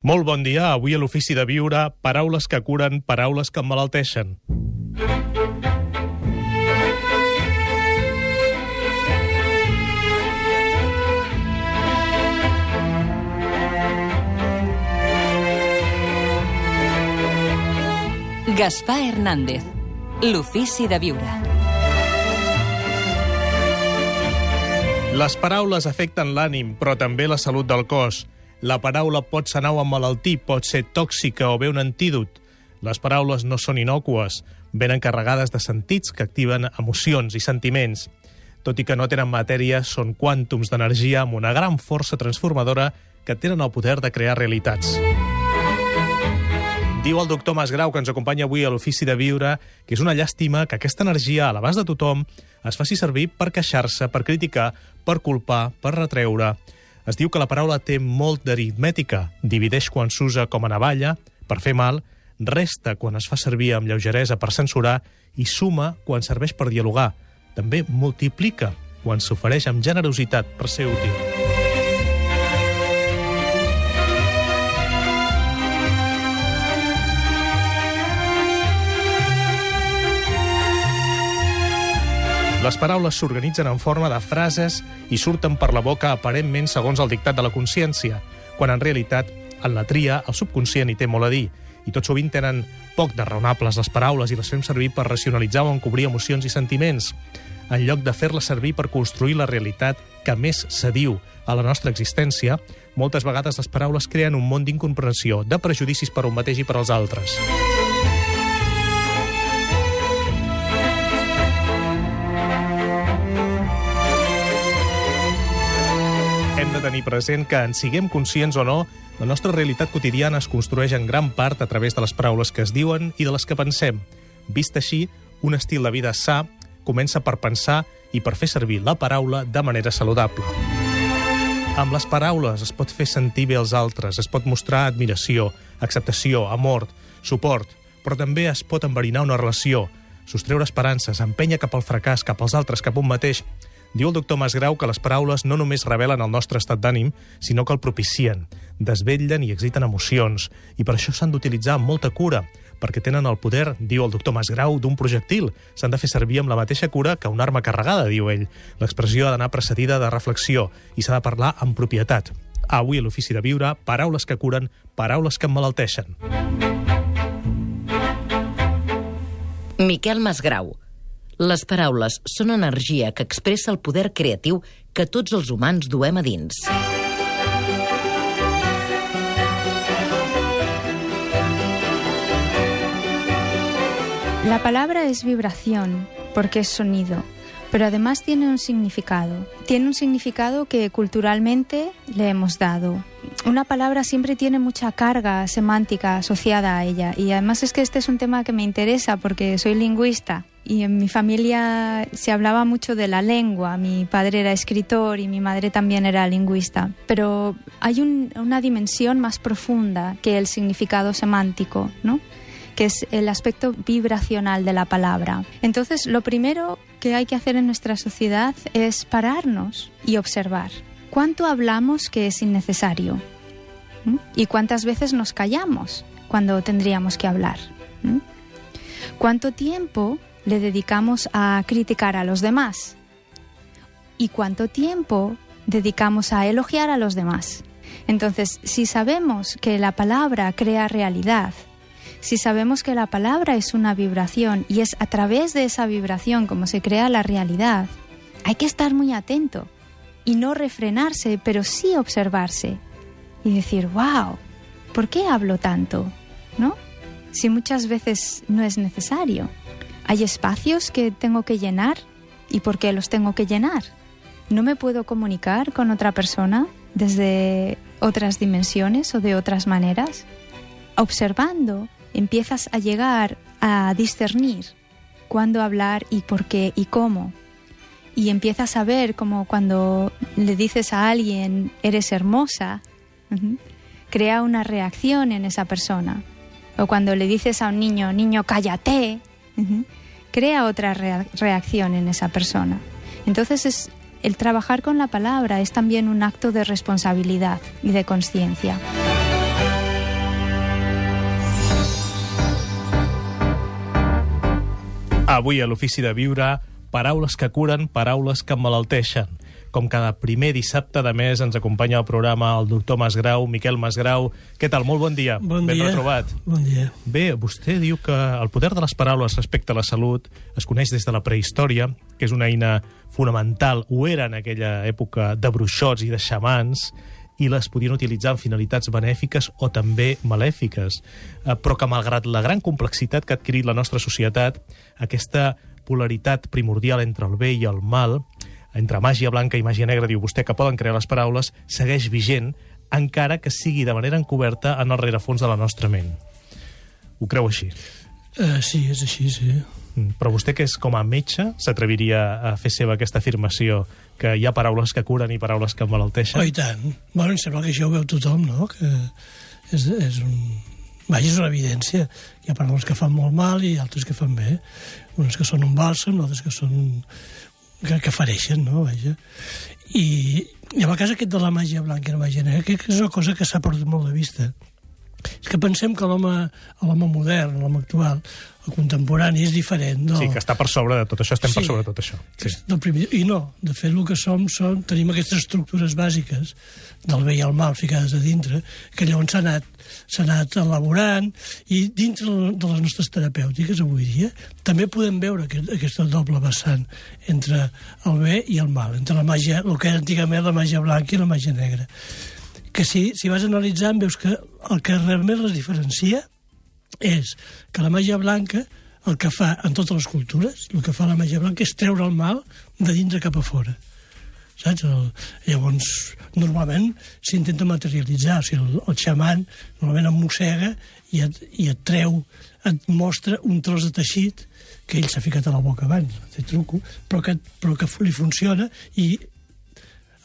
Molt bon dia. Avui a l'Ofici de Viure, paraules que curen, paraules que emmalalteixen. Gaspar Hernández, l'Ofici de Viure. Les paraules afecten l'ànim, però també la salut del cos. La paraula pot sanar o emmalaltir, pot ser tòxica o bé un antídot. Les paraules no són inòcues, venen carregades de sentits que activen emocions i sentiments. Tot i que no tenen matèria, són quàntums d'energia amb una gran força transformadora que tenen el poder de crear realitats. Diu el doctor Masgrau, que ens acompanya avui a l'Ofici de Viure, que és una llàstima que aquesta energia a l'abast de tothom es faci servir per queixar-se, per criticar, per culpar, per retreure. Es diu que la paraula té molt d'aritmètica, divideix quan s'usa com a navalla, per fer mal, resta quan es fa servir amb lleugeresa per censurar i suma quan serveix per dialogar. També multiplica quan s'ofereix amb generositat per ser útil. Les paraules s'organitzen en forma de frases i surten per la boca aparentment segons el dictat de la consciència, quan en realitat en la tria el subconscient hi té molt a dir, i tot sovint tenen poc de raonables les paraules i les fem servir per racionalitzar o encobrir emocions i sentiments, en lloc de fer-les servir per construir la realitat que més s'adiu a la nostra existència, moltes vegades les paraules creen un món d'incomprensió, de prejudicis per un mateix i per als altres. Tenir present que, en siguem conscients o no, la nostra realitat quotidiana es construeix en gran part a través de les paraules que es diuen i de les que pensem. Vist així, un estil de vida sa comença per pensar i per fer servir la paraula de manera saludable. Amb les paraules es pot fer sentir bé als altres, es pot mostrar admiració, acceptació, amor, suport, però també es pot enverinar una relació, sostreure esperances, empènyer cap al fracàs, cap als altres, cap a un mateix, Diu el doctor Masgrau que les paraules no només revelen el nostre estat d'ànim, sinó que el propicien, desvetllen i exciten emocions, i per això s'han d'utilitzar amb molta cura, perquè tenen el poder, diu el doctor Masgrau, d'un projectil. S'han de fer servir amb la mateixa cura que una arma carregada, diu ell. L'expressió ha d'anar precedida de reflexió i s'ha de parlar amb propietat. Avui a l'Ofici de Viure, paraules que curen, paraules que emmalalteixen. Miquel Masgrau, les paraules són energia que expressa el poder creatiu que tots els humans duem a dins. La palabra es vibración porque es sonido, pero además tiene un significado. Tiene un significado que culturalmente le hemos dado. Una palabra siempre tiene mucha carga semántica asociada a ella y además es que este es un tema que me interesa porque soy lingüista y en mi familia se hablaba mucho de la lengua. Mi padre era escritor y mi madre también era lingüista. Pero hay un, una dimensión más profunda que el significado semántico, ¿no? que es el aspecto vibracional de la palabra. Entonces, lo primero que hay que hacer en nuestra sociedad es pararnos y observar. ¿Cuánto hablamos que es innecesario? ¿Mm? ¿Y cuántas veces nos callamos cuando tendríamos que hablar? ¿Mm? ¿Cuánto tiempo le dedicamos a criticar a los demás? ¿Y cuánto tiempo dedicamos a elogiar a los demás? Entonces, si sabemos que la palabra crea realidad, si sabemos que la palabra es una vibración y es a través de esa vibración como se crea la realidad, hay que estar muy atento y no refrenarse, pero sí observarse y decir, wow, ¿por qué hablo tanto? ¿No? Si muchas veces no es necesario. Hay espacios que tengo que llenar y por qué los tengo que llenar. No me puedo comunicar con otra persona desde otras dimensiones o de otras maneras. Observando, empiezas a llegar a discernir cuándo hablar y por qué y cómo. Y empiezas a ver como cuando le dices a alguien eres hermosa, crea una reacción en esa persona. O cuando le dices a un niño, niño, cállate, crea otra reacción en esa persona. Entonces es el trabajar con la palabra es también un acto de responsabilidad y de conciencia. Avui a l'Ofici de Viure, paraules que curen, paraules que emmalalteixen. Com cada primer dissabte de mes ens acompanya al programa el doctor Masgrau, Miquel Masgrau. Què tal? Molt bon dia. Bon ben dia. retrobat. Bon dia. Bé, vostè diu que el poder de les paraules respecte a la salut es coneix des de la prehistòria, que és una eina fonamental, ho era en aquella època de bruixots i de xamans, i les podien utilitzar amb finalitats benèfiques o també malèfiques. Eh, Però que, malgrat la gran complexitat que ha adquirit la nostra societat, aquesta polaritat primordial entre el bé i el mal, entre màgia blanca i màgia negra, diu vostè, que poden crear les paraules, segueix vigent, encara que sigui de manera encoberta en el rerefons de la nostra ment. Ho creu així? Uh, sí, és així, sí. Mm, Però vostè, que és com a metge, s'atreviria a fer seva aquesta afirmació que hi ha paraules que curen i paraules que Oh, emmalalteixen? i tant. Bueno, em sembla que això ho veu tothom, no? Que és, és un... Vaja, és una evidència. Hi ha paraules que fan molt mal i altres que fan bé. Unes que són un bàlsam, altres que són... que, que fareixen, no? Vaja. I, i en el cas aquest de la màgia blanca i la màgia negra, que és una cosa que s'ha perdut molt de vista. És que pensem que l'home l'home modern, l'home actual, el contemporani, és diferent. No? Sí, que està per sobre de tot això, estem per Sí. sobre de tot això. és del primer... I no, de fet el que som, som tenim aquestes estructures bàsiques del bé i el mal ficades a dintre, que llavors s'ha anat, anat elaborant i dintre de les nostres terapèutiques avui dia també podem veure aquest, aquesta doble vessant entre el bé i el mal, entre la màgia, el que era antigament la màgia blanca i la màgia negra. Que si, si vas analitzant veus que el que realment les diferencia és que la màgia blanca el que fa en totes les cultures, el que fa la màgia blanca és treure el mal de dintre cap a fora. Saps? El, llavors, normalment s'intenta materialitzar. O sigui, el, el xaman normalment em mossega i et, i et treu, et mostra un tros de teixit que ell s'ha ficat a la boca abans, té truco, però que, però que li funciona i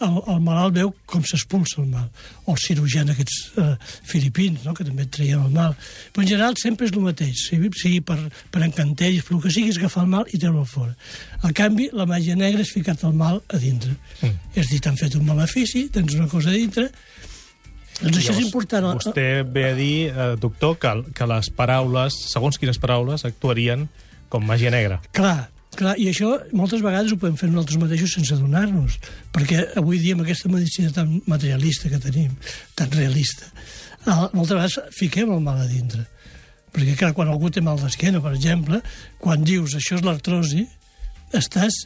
el, el malalt veu com s'expulsa el mal. O els cirurgians aquests eh, filipins, no?, que també et treien el mal. Però en general sempre és el mateix, sigui, sigui per, per encanteris, però el que sigui és agafar el mal i treure'l fora. En canvi, la màgia negra és ficar-te el mal a dintre. Mm. És dir, t'han fet un malefici, tens una cosa a dintre, doncs això és important. Vostè ve a dir, eh, doctor, que, que les paraules, segons quines paraules, actuarien com màgia negra. Clar, clar, i això moltes vegades ho podem fer nosaltres mateixos sense adonar-nos, perquè avui dia amb aquesta medicina tan materialista que tenim, tan realista, moltes vegades fiquem el mal a dintre. Perquè, clar, quan algú té mal d'esquena, per exemple, quan dius això és l'artrosi, estàs,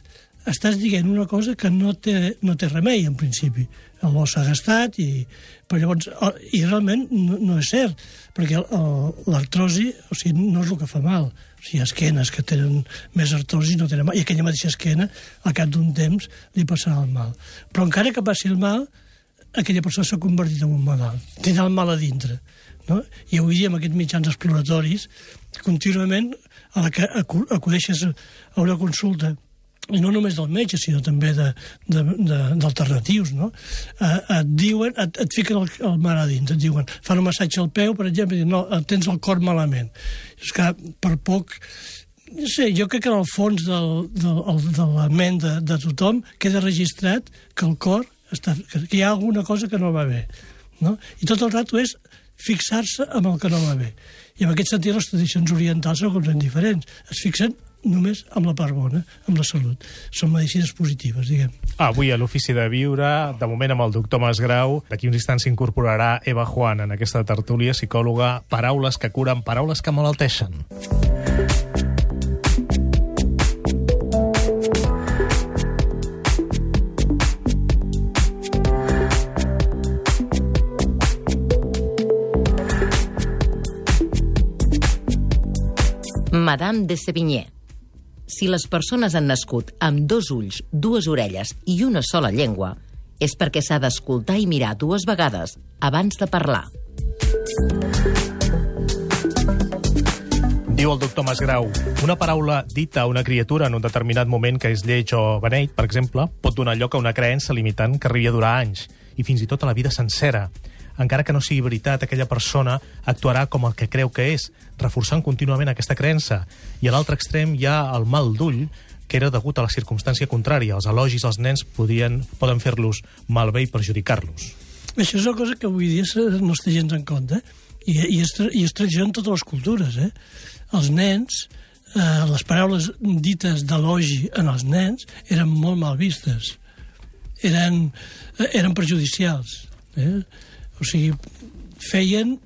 estàs dient una cosa que no té, no té remei, en principi. El bo s'ha gastat, i, però llavors, i realment no, no és cert, perquè l'artrosi o sigui, no és el que fa mal. O sigui, esquenes que tenen més artrosi no tenen mal, i aquella mateixa esquena, al cap d'un temps, li passarà el mal. Però encara que passi el mal, aquella persona s'ha convertit en un malalt. Tindrà el mal a dintre. No? I avui dia, amb aquests mitjans exploratoris, contínuament a la que acu- acudeixes a una consulta i no només del metge, sinó també d'alternatius, no? Eh, et diuen, et, et fiquen el, el mar a dins, et diuen, fan un massatge al peu, per exemple, i no, tens el cor malament. És que per poc... No sé, jo crec que en el fons del, del, el- de la ment de, de tothom queda registrat que el cor està, que hi ha alguna cosa que no va bé. No? I tot el rato és fixar-se amb el que no va bé. I en aquest sentit les tradicions orientals són completament diferents. Es fixen només amb la part bona, amb la salut. Són medicines positives, diguem. Avui a l'Ofici de Viure, de moment amb el doctor Masgrau, d'aquí uns instants s'incorporarà Eva Juan en aquesta tertúlia, psicòloga, paraules que curen, paraules que malalteixen. Madame de Sévigné. Si les persones han nascut amb dos ulls, dues orelles i una sola llengua, és perquè s'ha d'escoltar i mirar dues vegades abans de parlar. Diu el doctor Masgrau, una paraula dita a una criatura en un determinat moment que és lleig o beneit, per exemple, pot donar lloc a una creença limitant que arribi a durar anys i fins i tot a la vida sencera. Encara que no sigui veritat, aquella persona actuarà com el que creu que és, reforçant contínuament aquesta creença. I a l'altre extrem hi ha el mal d'ull, que era degut a la circumstància contrària. Els elogis als nens podien, poden fer-los malbé i perjudicar-los. Això és una cosa que avui dia no es té gens en compte, eh? I, i, tra- i és tradició en totes les cultures. Eh? Els nens eh, les paraules dites d'elogi en els nens eren molt mal vistes. Eren, eh, eren perjudicials. Eh? O sigui, feien,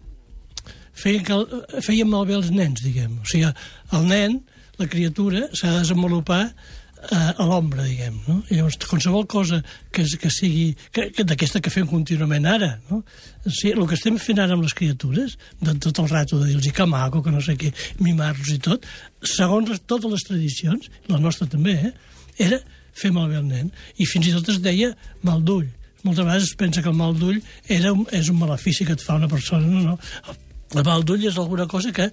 feien, que, feien malbé els nens, diguem. O sigui, el nen, la criatura, s'ha de desenvolupar eh, a l'ombra, diguem, no? I llavors, qualsevol cosa que, que sigui, que, que d'aquesta que fem contínuament ara, no? O sigui, el que estem fent ara amb les criatures, de tot el rato de dir-los que maco, que no sé què, mimar-los i tot, segons les, totes les tradicions, la nostra també, eh? era fer malbé el nen. I fins i tot es deia mal d'ull. Moltes vegades es pensa que el mal d'ull és un malefici que et fa una persona. No, no. El mal d'ull és alguna cosa que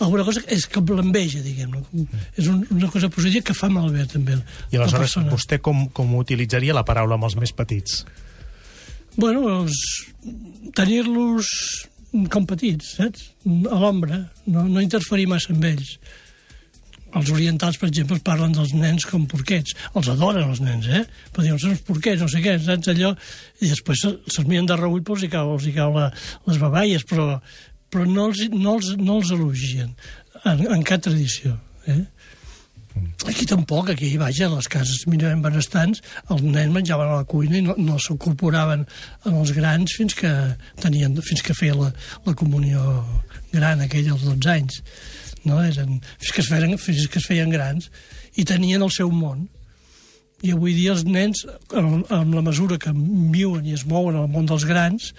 alguna cosa que és que l'enveja, diguem -ne. És un, una cosa positiva que fa malbé també I aleshores, vostè com, com utilitzaria la paraula amb els més petits? Bueno, tenir-los com petits, saps? A l'ombra, no, no interferir massa amb ells. Els orientals, per exemple, parlen dels nens com porquets. Els adoren, els nens, eh? Però diuen, són uns porquets, no sé què, saps allò? I després se- se'ls miren de reüll, però els hi cau, els hi cau la, les baballes, però, però no, els, no, els, no els elogien en, en cap tradició, eh? Aquí tampoc, aquí, vaja, a les cases mínimament benestants, els nens menjaven a la cuina i no, no s'incorporaven en els grans fins que, tenien, fins que feia la, la comunió gran, aquella als 12 anys. No? Eren, fins, que es feien, fins que es feien grans i tenien el seu món. I avui dia els nens, amb, la mesura que viuen i es mouen al món dels grans,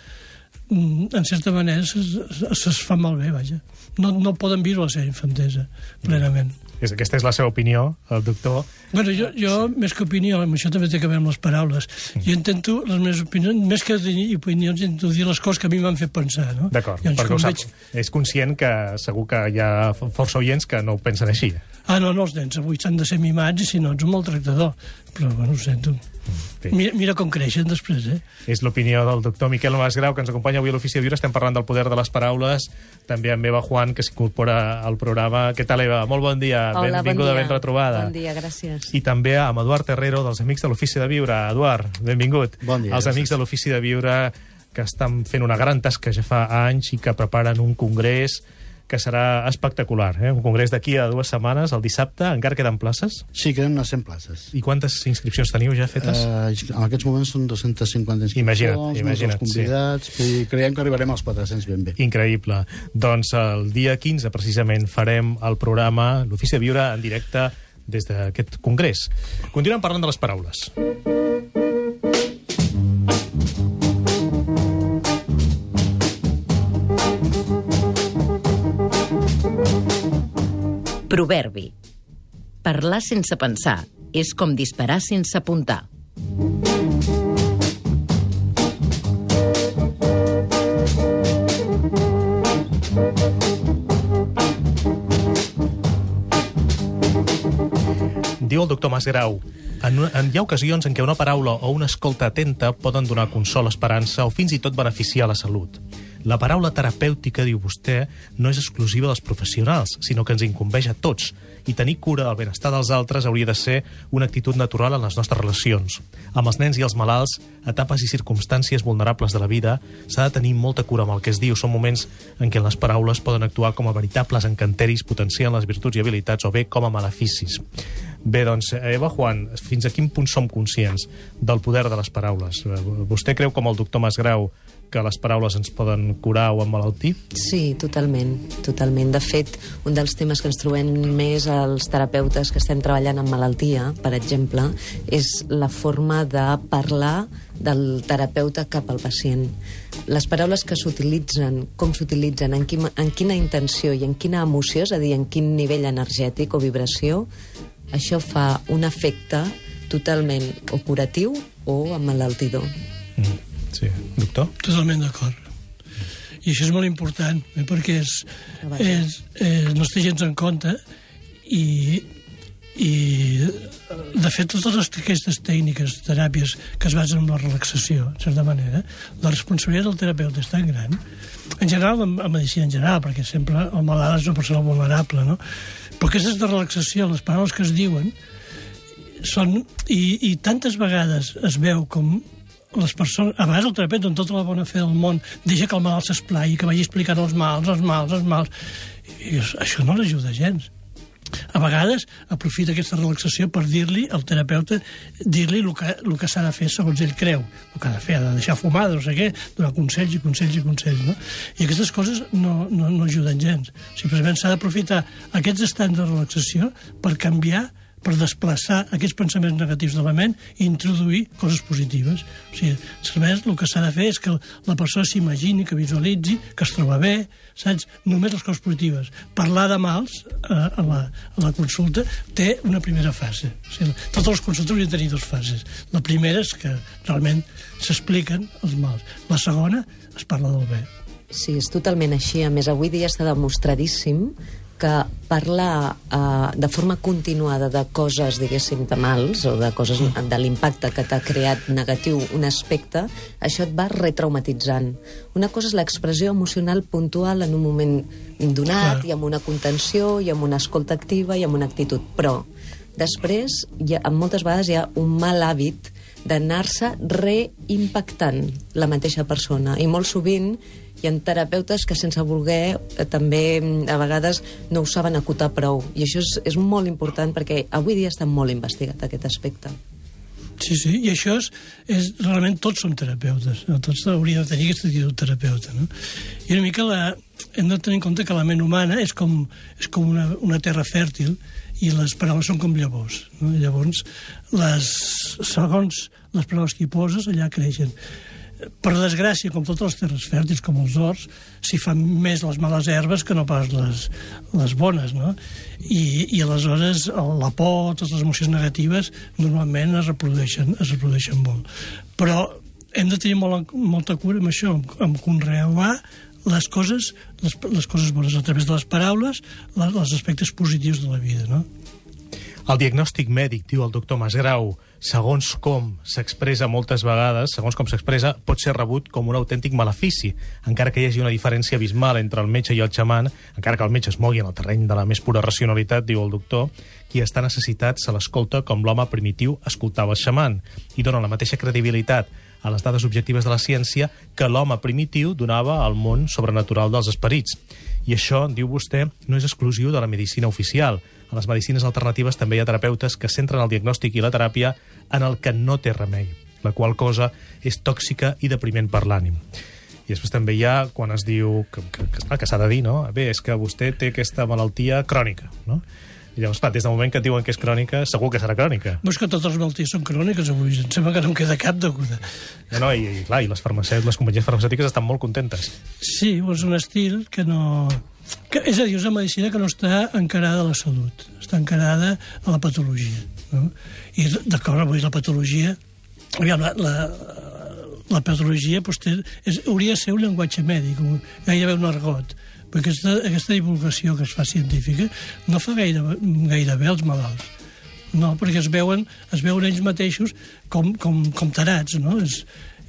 mm, en certa manera se's fa malbé, vaja. No, no poden viure la seva infantesa plenament. És, aquesta és la seva opinió, el doctor. Bueno, jo, jo sí. més que opinió, amb això també té a veure amb les paraules, jo intento, les meves opinions, més que tenir opinions, intento dir les coses que a mi m'han fet pensar, no? D'acord, perquè ho sap. És conscient que segur que hi ha força oients que no ho pensen així. Ah, no, no, els nens avui s'han de ser mimats i si no ets un maltractador. Però, bueno, ho sento. Mira, mira com creixen després, eh? És l'opinió del doctor Miquel Masgrau, que ens acompanya avui a l'Ofici de Viure. Estem parlant del poder de les paraules. També amb Eva Juan, que s'incorpora al programa. Què tal, Eva? Molt bon dia. Hola, Benvinguda, bon dia. ben retrobada. Bon dia, gràcies. I també amb Eduard Terrero, dels Amics de l'Ofici de Viure. Eduard, benvingut. Bon dia, Els gràcies. Amics de l'Ofici de Viure que estan fent una gran tasca ja fa anys i que preparen un congrés que serà espectacular. Eh? Un congrés d'aquí a dues setmanes, el dissabte. Encara queden places? Sí, queden unes 100 places. I quantes inscripcions teniu ja fetes? Uh, en aquests moments són 250 inscripcions, Imagina't, imagina't, convidats, sí. i creiem que arribarem als 400 ben bé. Increïble. Doncs el dia 15, precisament, farem el programa L'Ofici de Viure en directe des d'aquest congrés. Continuem parlant de les paraules. Proverbi. Parlar sense pensar és com disparar sense apuntar. Diu el doctor Masgrau, en, en, hi ha ocasions en què una paraula o una escolta atenta poden donar consol, esperança o fins i tot beneficiar la salut. La paraula terapèutica, diu vostè, no és exclusiva dels professionals, sinó que ens incumbeix a tots, i tenir cura del benestar dels altres hauria de ser una actitud natural en les nostres relacions. Amb els nens i els malalts, etapes i circumstàncies vulnerables de la vida, s'ha de tenir molta cura amb el que es diu. Són moments en què les paraules poden actuar com a veritables encanteris, potenciant les virtuts i habilitats, o bé com a maleficis. Bé, doncs, Eva Juan, fins a quin punt som conscients del poder de les paraules? Eh, Vostè creu, com el doctor Masgrau, que les paraules ens poden curar o emmalaltir? Sí, totalment, totalment. De fet, un dels temes que ens trobem més als terapeutes que estem treballant amb malaltia, per exemple, és la forma de parlar del terapeuta cap al pacient. Les paraules que s'utilitzen, com s'utilitzen, en, quina, en quina intenció i en quina emoció, és a dir, en quin nivell energètic o vibració, això fa un efecte totalment o curatiu o emmalaltidor. Mm. Sí. Doctor? Totalment d'acord. I això és molt important, eh, perquè és, Ah, és, és, no es té gens en compte i, i de fet totes les, aquestes tècniques, teràpies que es basen en la relaxació, en certa manera, la responsabilitat del terapeuta és tan gran, en general, en, en medicina en general, perquè sempre el malalt és una persona vulnerable, no? Però aquestes de relaxació, les paraules que es diuen, són, i, i tantes vegades es veu com les persones, a vegades el terapeuta amb tota la bona fe del món deixa que el malalt s'esplai, que vagi explicant els mals, els mals, els mals. I això no l'ajuda gens. A vegades aprofita aquesta relaxació per dir-li al terapeuta dir-li el que, el que s'ha de fer segons ell creu. El que ha de fer, ha de deixar fumar, no sé què donar consells i consells i consells no? i aquestes coses no, no, no ajuden gens. Simplement s'ha d'aprofitar aquests estants de relaxació per canviar per desplaçar aquests pensaments negatius de la ment i introduir coses positives. O sigui, serveix, el que s'ha de fer és que la persona s'imagini, que visualitzi, que es troba bé, saps? Només les coses positives. Parlar de mals eh, a, la, a la consulta té una primera fase. O sigui, totes les consultes de tenir dues fases. La primera és que realment s'expliquen els mals. La segona es parla del bé. Sí, és totalment així. A més, avui dia està demostradíssim que parlar eh, de forma continuada de coses, diguéssim, de mals o de coses de l'impacte que t'ha creat negatiu un aspecte, això et va retraumatitzant. Una cosa és l'expressió emocional puntual en un moment donat, Clar. i amb una contenció, i amb una escolta activa, i amb una actitud. Però després, ha, moltes vegades hi ha un mal hàbit d'anar-se reimpactant la mateixa persona. I molt sovint hi ha terapeutes que sense voler eh, també mm, a vegades no ho saben acotar prou. I això és, és molt important perquè avui dia està molt investigat aquest aspecte. Sí, sí, i això és, és realment tots som terapeutes, no? tots hauríem de tenir aquesta actitud terapeuta. No? I una mica la, hem de tenir en compte que la ment humana és com, és com una, una terra fèrtil i les paraules són com llavors. No? Llavors, les, segons les paraules que hi poses, allà creixen per desgràcia, com totes les terres fèrtils, com els horts, s'hi fan més les males herbes que no pas les, les bones, no? I, I aleshores la por, totes les emocions negatives, normalment es reprodueixen, es reprodueixen molt. Però hem de tenir molt, molta cura amb això, amb, conrear les coses, les, les coses bones a través de les paraules, les, els aspectes positius de la vida, no? El diagnòstic mèdic, diu el doctor Masgrau, segons com s'expressa moltes vegades, segons com s'expressa, pot ser rebut com un autèntic malefici, encara que hi hagi una diferència abismal entre el metge i el xaman, encara que el metge es mogui en el terreny de la més pura racionalitat, diu el doctor, qui està necessitat se l'escolta com l'home primitiu escoltava el xaman, i dona la mateixa credibilitat a les dades objectives de la ciència que l'home primitiu donava al món sobrenatural dels esperits. I això, diu vostè, no és exclusiu de la medicina oficial. A les medicines alternatives també hi ha terapeutes que centren el diagnòstic i la teràpia en el que no té remei, la qual cosa és tòxica i depriment per l'ànim. I després també hi ha quan es diu que, que, que, que s'ha de dir, no? Bé, és que vostè té aquesta malaltia crònica, no? I llavors, clar, des del moment que et diuen que és crònica, segur que serà crònica. No és que totes les malalties són cròniques avui, em sembla que no em queda cap deguda. No, no, i, i clar, i les, farmacèutiques, les companyies farmacèutiques estan molt contentes. Sí, és un estil que no... Que, és a dir, és una medicina que no està encarada a la salut, està encarada a la patologia. No? I d'acord, avui la patologia... Aviam, la, la, la patologia doncs, té, és, hauria de ser un llenguatge mèdic, un, gairebé un argot perquè aquesta, aquesta divulgació que es fa científica no fa gaire, gaire bé als malalts. No, perquè es veuen, es veuen ells mateixos com, com, com tarats, no? És,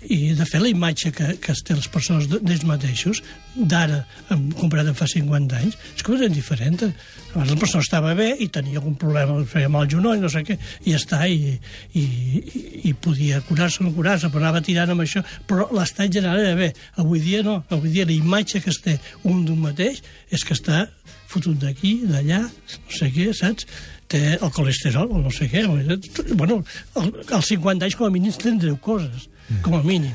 i de fet la imatge que, que es té les persones d'ells mateixos d'ara comparat amb fa 50 anys és completament diferent abans la persona estava bé i tenia algun problema feia mal genoll, no sé què i està, i, i, i podia curar-se o no curar-se, però anava tirant amb això però l'estat general era bé avui dia no, avui dia la imatge que es té un d'un mateix és que està fotut d'aquí, d'allà, no sé què, saps? té el colesterol o no sé què. Bueno, als 50 anys com a mínim tindreu coses com a mínim.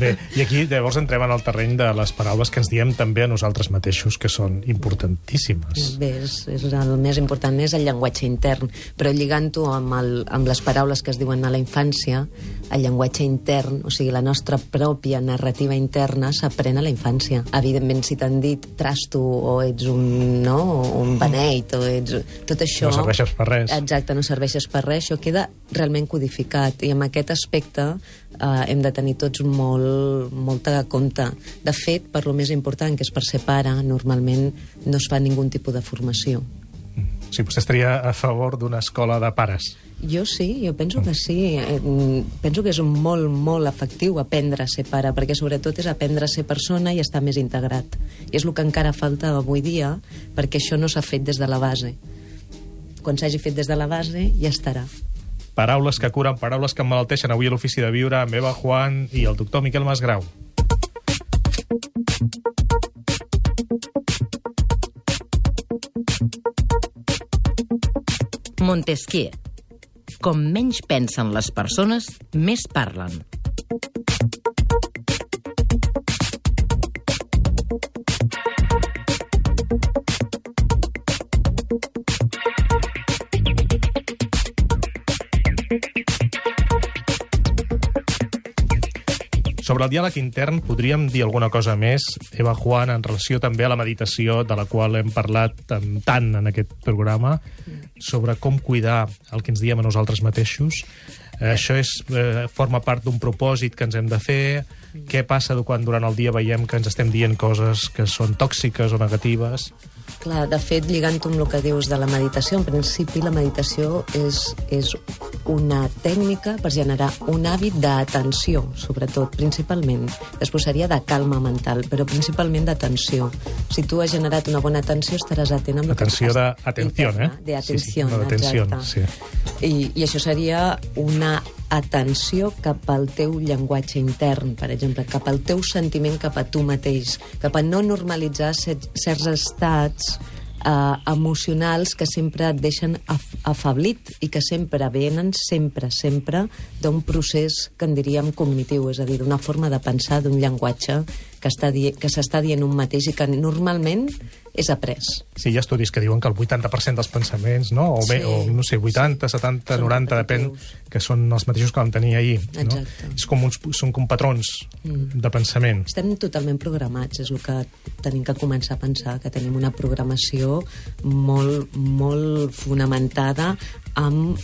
Bé, i aquí llavors entrem en el terreny de les paraules que ens diem també a nosaltres mateixos, que són importantíssimes. Bé, és, és el més important és el llenguatge intern, però lligant-ho amb, el, amb les paraules que es diuen a la infància, el llenguatge intern, o sigui, la nostra pròpia narrativa interna s'aprèn a la infància. Evidentment, si t'han dit trasto o ets un, no, un beneit o ets... Tot això... No serveixes per res. Exacte, no serveixes per res. Això queda realment codificat i amb aquest aspecte eh, hem de tenir tots molt, molta compte. De fet, per lo més important, que és per ser pare, normalment no es fa ningun tipus de formació. O sigui, vostè estaria a favor d'una escola de pares? Jo sí, jo penso que sí. Eh, penso que és molt, molt efectiu aprendre a ser pare, perquè sobretot és aprendre a ser persona i estar més integrat. I és el que encara falta avui dia, perquè això no s'ha fet des de la base. Quan s'hagi fet des de la base, ja estarà. Paraules que curen, paraules que emmalalteixen avui a l'Ofici de Viure amb Eva Juan i el doctor Miquel Masgrau. Montesquieu. Com menys pensen les persones, més parlen. Sobre el diàleg intern, podríem dir alguna cosa més, Eva Juan, en relació també a la meditació, de la qual hem parlat tant en aquest programa, sobre com cuidar el que ens diem a nosaltres mateixos. Eh, això és, eh, forma part d'un propòsit que ens hem de fer. Què passa quan durant el dia veiem que ens estem dient coses que són tòxiques o negatives? Clar, de fet, lligant amb el que dius de la meditació, en principi la meditació és, és una tècnica per generar un hàbit d'atenció, sobretot, principalment. Després seria de calma mental, però principalment d'atenció. Si tu has generat una bona atenció, estaràs atent amb atenció d'atenció, eh? De atenció, sí, sí, atenció, sí. I, I això seria una atenció cap al teu llenguatge intern, per exemple, cap al teu sentiment cap a tu mateix, cap a no normalitzar certs estats eh, emocionals que sempre et deixen af afablit i que sempre venen, sempre, sempre, d'un procés que en diríem cognitiu, és a dir, d'una forma de pensar, d'un llenguatge que s'està di que dient un mateix i que normalment és après. Sí, hi ha estudis que diuen que el 80% dels pensaments, no? o, bé, sí. o no sé, 80, 70, són 90, depèn, que són els mateixos que vam tenir ahir. Exacte. No? És com uns, són com patrons mm. de pensament. Estem totalment programats, és el que tenim que començar a pensar, que tenim una programació molt, molt fonamentada amb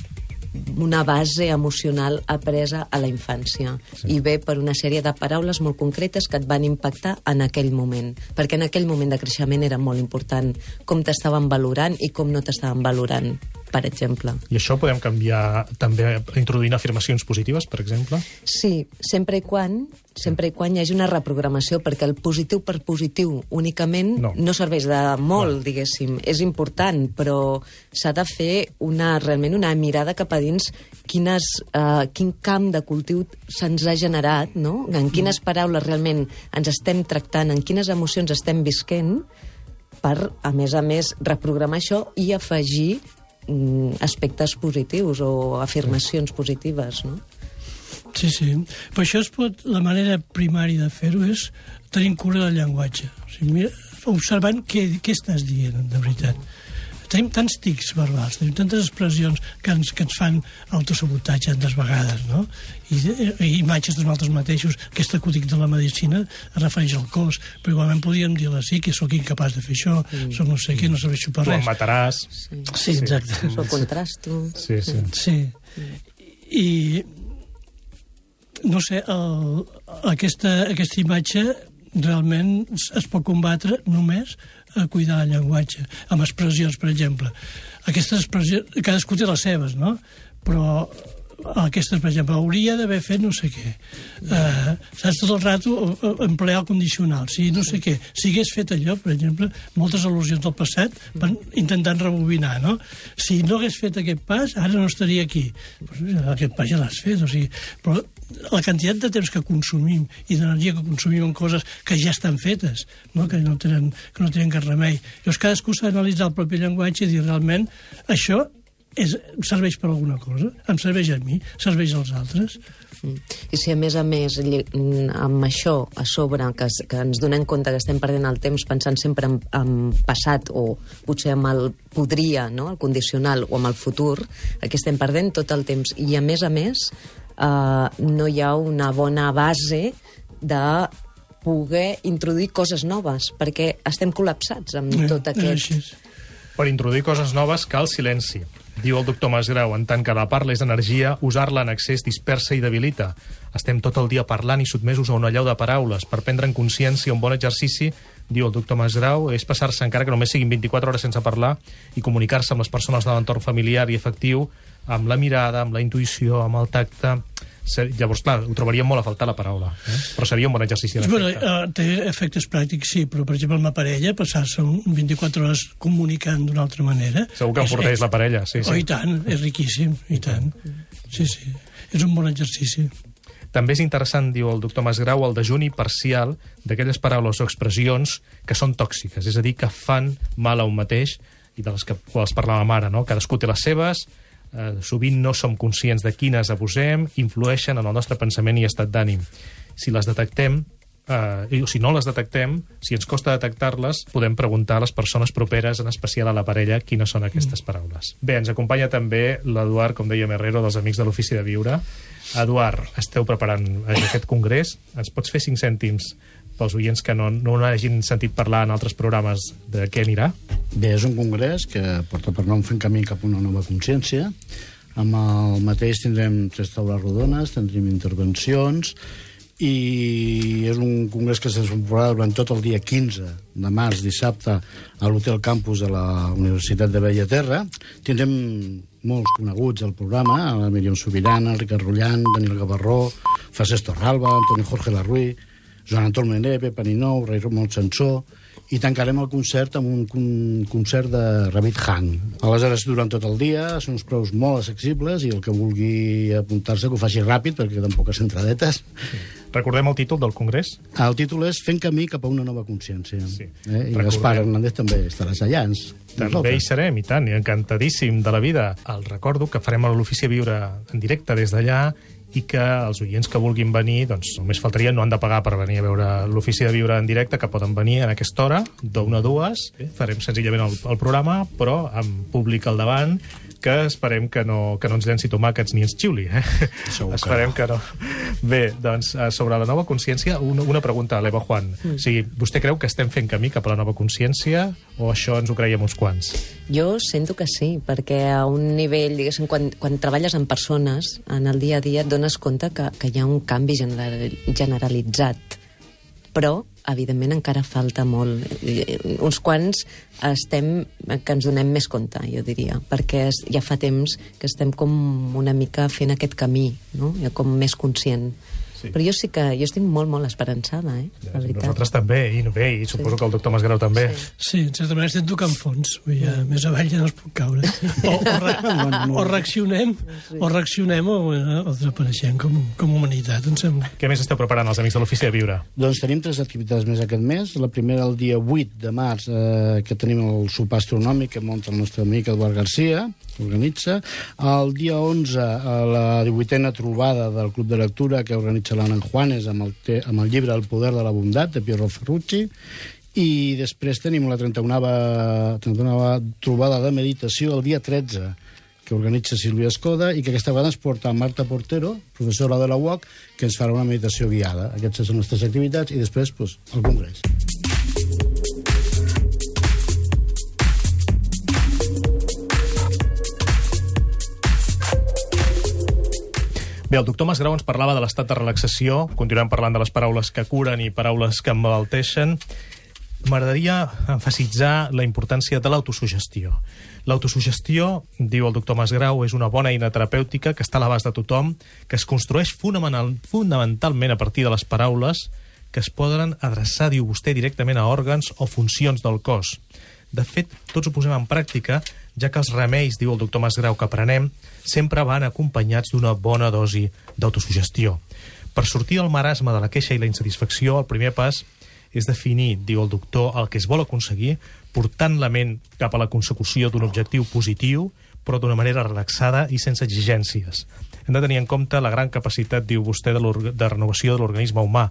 una base emocional apresa a la infància. Sí. i ve per una sèrie de paraules molt concretes que et van impactar en aquell moment, perquè en aquell moment de creixement era molt important com t'estaven valorant i com no t'estaven valorant per exemple. I això podem canviar també introduint afirmacions positives, per exemple? Sí, sempre i quan sempre i quan hi hagi una reprogramació, perquè el positiu per positiu únicament no, no serveix de molt, no. diguéssim. És important, però s'ha de fer una, realment una mirada cap a dins quines, uh, quin camp de cultiu se'ns ha generat, no? en quines paraules realment ens estem tractant, en quines emocions estem visquent, per, a més a més, reprogramar això i afegir aspectes positius o afirmacions positives, no? Sí, sí. Per això es pot, la manera primària de fer-ho és tenir cura del llenguatge. O sigui, mira, observant què, què estàs dient, de veritat tenim tants tics verbals, tenim tantes expressions que ens, que ens fan autosabotatge tantes vegades, no? I, i imatges de nosaltres mateixos. Aquest acútic de la medicina es refereix al cos, però igualment podríem dir la sí, que sóc incapaç de fer això, mm. sóc no sé què, no serveixo per res. Tu em mataràs. Sí, sí exacte. Sí. Sóc contrasto. Sí, sí. Sí. I no sé, el, aquesta, aquesta imatge realment es pot combatre només a cuidar el llenguatge, amb expressions, per exemple. Aquestes expressions, cadascú té les seves, no? Però aquestes, per exemple, hauria d'haver fet no sé què. Uh, saps, tot el rato emplear el condicional. Si no sé què, si hagués fet allò, per exemple, moltes al·lusions del passat van intentant rebobinar, no? Si no hagués fet aquest pas, ara no estaria aquí. Aquest pas ja l'has fet, o sigui... Però la quantitat de temps que consumim i d'energia que consumim en coses que ja estan fetes, no? que, no tenen, que no tenen cap remei. Llavors, cadascú s'ha d'analitzar el propi llenguatge i dir realment això és, serveix per alguna cosa, em serveix a mi, serveix als altres. Mm. I si a més a més amb això a sobre que, que ens donem compte que estem perdent el temps pensant sempre en, en passat o potser amb el podria, no? el condicional o amb el futur, aquí estem perdent tot el temps i a més a més eh, no hi ha una bona base de poder introduir coses noves, perquè estem col·lapsats amb eh, tot aquest... Per introduir coses noves cal silenci. Diu el doctor Masgrau, en tant que la parla és energia, usar-la en excés dispersa i debilita. Estem tot el dia parlant i sotmesos a una llau de paraules. Per prendre en consciència un bon exercici, diu el doctor Masgrau, és passar-se, encara que només siguin 24 hores sense parlar, i comunicar-se amb les persones de l'entorn familiar i efectiu, amb la mirada, amb la intuïció, amb el tacte Llavors, clar, ho trobaríem molt a faltar la paraula, eh? però seria un bon exercici. Bueno, uh, té efectes pràctics, sí, però, per exemple, amb la parella, passar-se 24 hores comunicant d'una altra manera... Segur que enforteix la parella, sí, sí. Oh, I tant, és riquíssim, i tant. Sí, sí, és un bon exercici. També és interessant, diu el doctor Masgrau, el dejuni parcial d'aquelles paraules o expressions que són tòxiques, és a dir, que fan mal a un mateix i de les que quals parlàvem ara, no? Cadascú té les seves, eh, sovint no som conscients de quines abusem, influeixen en el nostre pensament i estat d'ànim. Si les detectem, eh, i si no les detectem, si ens costa detectar-les, podem preguntar a les persones properes, en especial a la parella, quines són aquestes mm. paraules. Bé, ens acompanya també l'Eduard, com deia Herrero, dels Amics de l'Ofici de Viure. Eduard, esteu preparant aquest congrés. Ens pots fer cinc cèntims pels oients que no, no hagin sentit parlar en altres programes de què anirà? Bé, és un congrés que porta per nom Fent camí cap a una nova consciència. Amb el mateix tindrem tres taules rodones, tindrem intervencions, i és un congrés que se desenvoluparà durant tot el dia 15 de març, dissabte, a l'Hotel Campus de la Universitat de Bellaterra. Tindrem molts coneguts al programa, la Míriam Sobirana, Ricard Rullant, Daniel Gavarró, Francesc Torralba, Antoni Jorge Larruí, Joan Anton Ninou, Rei Ramon Sansó, i tancarem el concert amb un, un concert de Rabbit Hang. Aleshores, durant tot el dia, són uns preus molt accessibles i el que vulgui apuntar-se que ho faci ràpid, perquè queden poques entradetes. Sí. Recordem el títol del congrés? El títol és Fent camí cap a una nova consciència. Sí. Eh? I Gaspar Hernández també estaràs allà. Ens, també hi serem, i tant, i encantadíssim de la vida. El recordo que farem a l'Ofici Viure en directe des d'allà i que els oients que vulguin venir, doncs només faltaria, no han de pagar per venir a veure l'ofici de viure en directe, que poden venir en aquesta hora, d'una a dues. Farem senzillament el, el programa, però amb públic al davant, que esperem que no, que no ens llenci tomàquets ni ens xiuli. Eh? esperem que no. Bé, doncs, eh, sobre la nova consciència, una, una pregunta a l'Eva Juan. Mm. O sigui, vostè creu que estem fent camí cap a la nova consciència o això ens ho creiem uns quants? Jo sento que sí, perquè a un nivell, diguéssim, quan, quan treballes amb persones, en el dia a dia et dones compte que, que hi ha un canvi general, generalitzat. Però evidentment encara falta molt. Uns quants estem, que ens donem més compte, jo diria, perquè ja fa temps que estem com una mica fent aquest camí, no? Ja com més conscient. Sí. Però jo sí que jo estic molt, molt esperançada, eh? Ja, la veritat. Nosaltres també, i, bé, i suposo sí. que el doctor Masgrau també. Sí, sí en certa manera estem tocant fons. Vull dir, més avall ja no es pot caure. O, o, re, o reaccionem, sí. o reaccionem o, o desapareixem com, com humanitat, em sembla. Què més esteu preparant els amics de l'Ofici de Viure? Doncs tenim tres activitats més aquest mes. La primera el dia 8 de març, eh, que tenim el sopar astronòmic que munta el nostre amic Eduard Garcia, organitza. El dia 11, a la 18a trobada del Club de Lectura que organitza l'Anna Juanes amb el, te, amb el llibre El poder de la bondat, de Piero Ferrucci, i després tenim la 31a, 31a trobada de meditació el dia 13, que organitza Sílvia Escoda i que aquesta vegada ens porta Marta Portero, professora de la UOC, que ens farà una meditació guiada. Aquestes són les tres activitats i després pues, el congrés. Bé, el doctor Masgrau ens parlava de l'estat de relaxació, continuem parlant de les paraules que curen i paraules que emmalalteixen. M'agradaria enfasitzar la importància de l'autosugestió. L'autosugestió, diu el doctor Masgrau, és una bona eina terapèutica que està a l'abast de tothom, que es construeix fonamental, fonamentalment a partir de les paraules que es poden adreçar, diu vostè, directament a òrgans o funcions del cos. De fet, tots ho posem en pràctica, ja que els remeis, diu el doctor Masgrau, que prenem, sempre van acompanyats d'una bona dosi d'autosugestió. Per sortir del marasme de la queixa i la insatisfacció, el primer pas és definir, diu el doctor, el que es vol aconseguir, portant la ment cap a la consecució d'un objectiu positiu, però d'una manera relaxada i sense exigències. Hem de tenir en compte la gran capacitat, diu vostè, de, de renovació de l'organisme humà.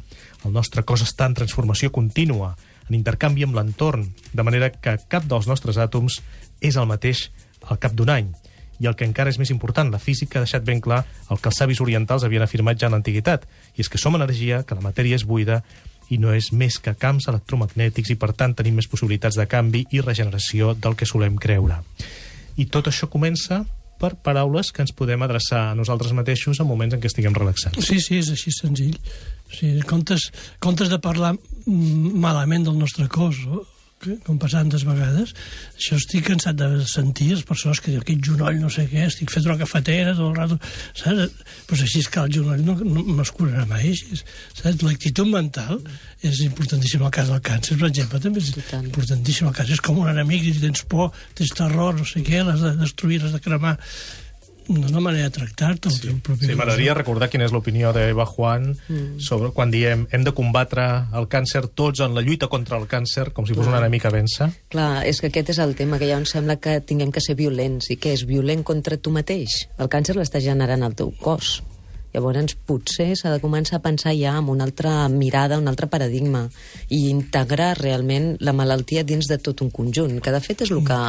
El nostre cos està en transformació contínua, en intercanvi amb l'entorn, de manera que cap dels nostres àtoms és el mateix al cap d'un any. I el que encara és més important, la física ha deixat ben clar el que els savis orientals havien afirmat ja en l'antiguitat, i és que som energia, que la matèria és buida, i no és més que camps electromagnètics i, per tant, tenim més possibilitats de canvi i regeneració del que solem creure. I tot això comença per paraules que ens podem adreçar a nosaltres mateixos en moments en què estiguem relaxats. Sí, sí, és així senzill. O sigui, comptes, comptes de parlar malament del nostre cos com passa tantes vegades, això estic cansat de sentir les persones que diuen aquest genoll no sé què, estic fet una cafetera tot el rato, saps? Pues així és que el genoll no, no, es curarà mai, així, saps? L'actitud mental és importantíssim al cas del càncer, per exemple, també és importantíssim al cas, és com un enemic, i tens por, tens terror, no sé què, l'has de destruir, l'has de cremar, no és la manera de tractar-te. el teu propi Sí, m'agradaria recordar quina és l'opinió d'Eva Juan mm. sobre quan diem hem de combatre el càncer tots en la lluita contra el càncer com si fos un enemic a vèncer. Clar, és que aquest és el tema, que ja em sembla que tinguem que ser violents. I què és? Violent contra tu mateix. El càncer l'està generant el teu cos. Llavors, potser s'ha de començar a pensar ja amb una altra mirada, un altre paradigma, i integrar realment la malaltia dins de tot un conjunt, que de fet és el que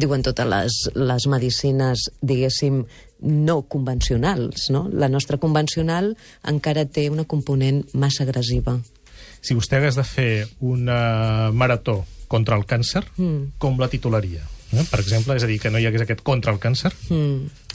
diuen totes les, les medicines, diguéssim, no convencionals. No? La nostra convencional encara té una component massa agressiva. Si vostè hagués de fer una marató contra el càncer, Mm. com la titularia? Eh? Per exemple, és a dir, que no hi hagués aquest contra el càncer. Mm.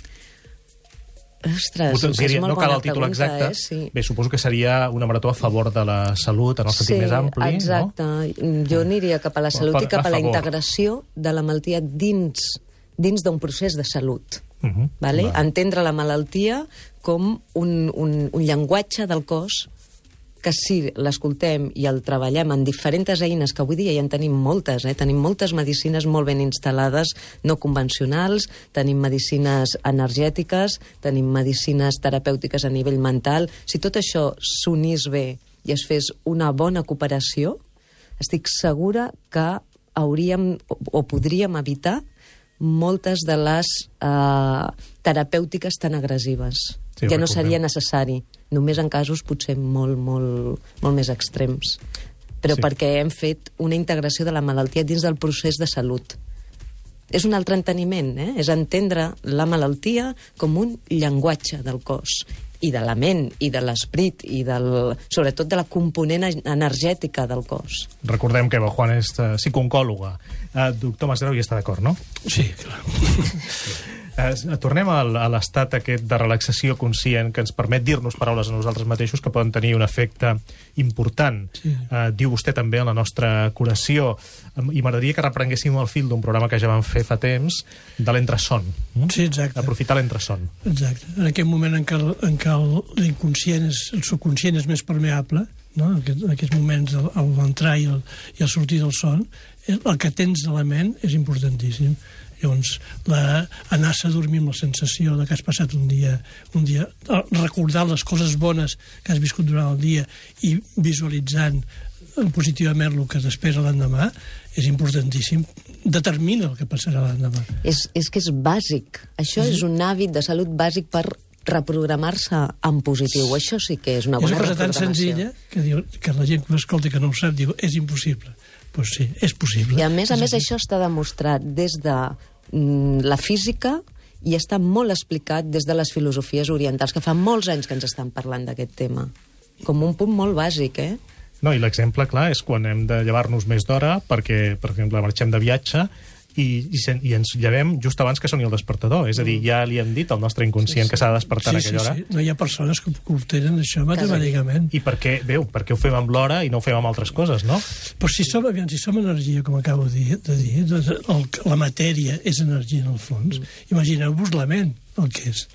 Ostres, Us és molt no cal el títol pregunta, exacte. Eh? Sí. Bé, suposo que seria una marató a favor de la salut, en el sentit més ampli, exacte. no? Jo aniria cap a la salut Per- i cap a a la favor. integració de la malaltia dins dins d'un procés de salut. Uh -huh. Vale? Va. Entendre la malaltia com un, un, un llenguatge del cos que si l'escoltem i el treballem en diferents eines, que avui dia ja en tenim moltes, eh? tenim moltes medicines molt ben instal·lades, no convencionals, tenim medicines energètiques, tenim medicines terapèutiques a nivell mental, si tot això s'unís bé i es fes una bona cooperació, estic segura que hauríem o, podríem evitar moltes de les eh, terapèutiques tan agressives. Sí, ja no seria necessari, només en casos potser molt, molt, molt més extrems. Però Sí. perquè hem fet una integració de la malaltia dins del procés de salut. És un altre enteniment, eh? és entendre la malaltia com un llenguatge del cos i de la ment, i de l'esperit, i del, sobretot de la component energètica del cos. Recordem que Eva Juan és uh, psicooncòloga. Uh, doctor Masdreu hi està d'acord, no? Sí, clar. Eh, tornem al- a l'estat aquest de relaxació conscient que ens permet dir-nos paraules a nosaltres mateixos que poden tenir un efecte important. Sí. Eh, diu vostè també en la nostra curació i m'agradaria que reprenguéssim el fil d'un programa que ja vam fer fa temps de l'entreson. mm? Sí, exacte. Aprofitar l'entreson. Exacte. En aquest moment en què, en què el- l'inconscient, el subconscient és més permeable, no? en, aquest, en aquests moments l'entrar i, el, i el sortir del son, el, el que tens de la ment és importantíssim. Llavors, la, anar-se a dormir amb la sensació de que has passat un dia, un dia recordar les coses bones que has viscut durant el dia i visualitzant eh, positivament el que t'espera l'endemà és importantíssim. Determina el que passarà l'endemà. És, és que és bàsic. Això és un hàbit de salut bàsic per reprogramar-se en positiu. Això sí que és una És bona una cosa tan reprogramació. senzilla que, diu, que la gent que m'escolta que no ho sap diu és impossible. Doncs pues sí, és possible. I a més a És més això està demostrat des de la física i està molt explicat des de les filosofies orientals, que fa molts anys que ens estan parlant d'aquest tema. Com un punt molt bàsic, eh? No, i l'exemple, clar, és quan hem de llevar-nos més d'hora perquè, per exemple, marxem de viatge i, i, sen, i ens llevem just abans que soni el despertador. És a dir, ja li hem dit al nostre inconscient que s'ha de despertar sí, a aquella hora. Sí, sí. No hi ha persones que, que ho tenen això matemàticament. I per què, veu, per què ho fem amb l'hora i no ho fem amb altres coses, no? Però si som, aviam, si som energia, com acabo de dir, de dir doncs el, la matèria és energia en el fons, imagineu-vos la ment, el que és.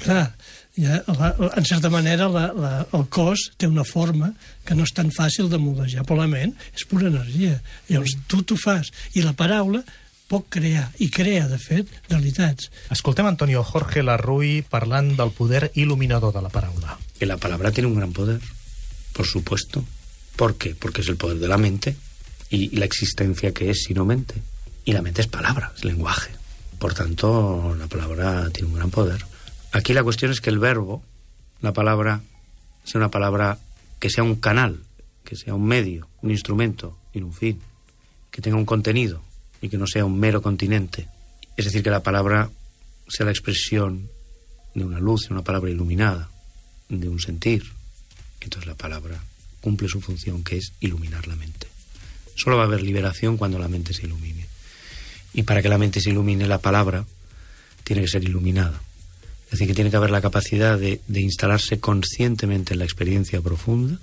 Clar, ja, la, la, en certa manera la, la, el cos té una forma que no és tan fàcil de moldejar, però la ment és pura energia. Llavors, tu t'ho fas. I la paraula pot crear, i crea, de fet, realitats. Escoltem Antonio Jorge Larruy parlant del poder il·luminador de la paraula. que la palabra tiene un gran poder, por supuesto. ¿Por qué? Porque es el poder de la mente y, y la existencia que es sino mente. Y la mente es palabra, es lenguaje. Por tanto, la palabra tiene un gran poder. Aquí la cuestión es que el verbo, la palabra, sea una palabra que sea un canal, que sea un medio, un instrumento y un fin, que tenga un contenido y que no sea un mero continente. Es decir, que la palabra sea la expresión de una luz, de una palabra iluminada, de un sentir. Entonces la palabra cumple su función, que es iluminar la mente. Solo va a haber liberación cuando la mente se ilumine. Y para que la mente se ilumine, la palabra tiene que ser iluminada. Es decir, que tiene que haber la capacidad de, de instalarse conscientemente en la experiencia profunda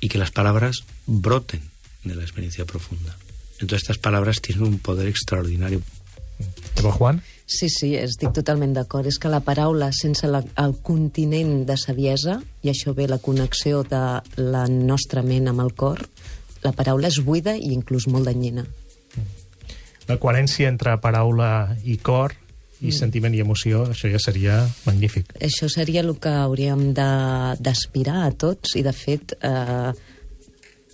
y que las palabras broten de la experiencia profunda. Entonces estas palabras tienen un poder extraordinario. Eva Juan? Sí, sí, estic totalment d'acord. És que la paraula, sense la, el continent de saviesa, i això ve la connexió de la nostra ment amb el cor, la paraula és buida i inclús molt danyina. La coherència entre paraula i cor i sentiment i emoció, això ja seria magnífic. Això seria el que hauríem de- d'aspirar a tots i, de fet, eh,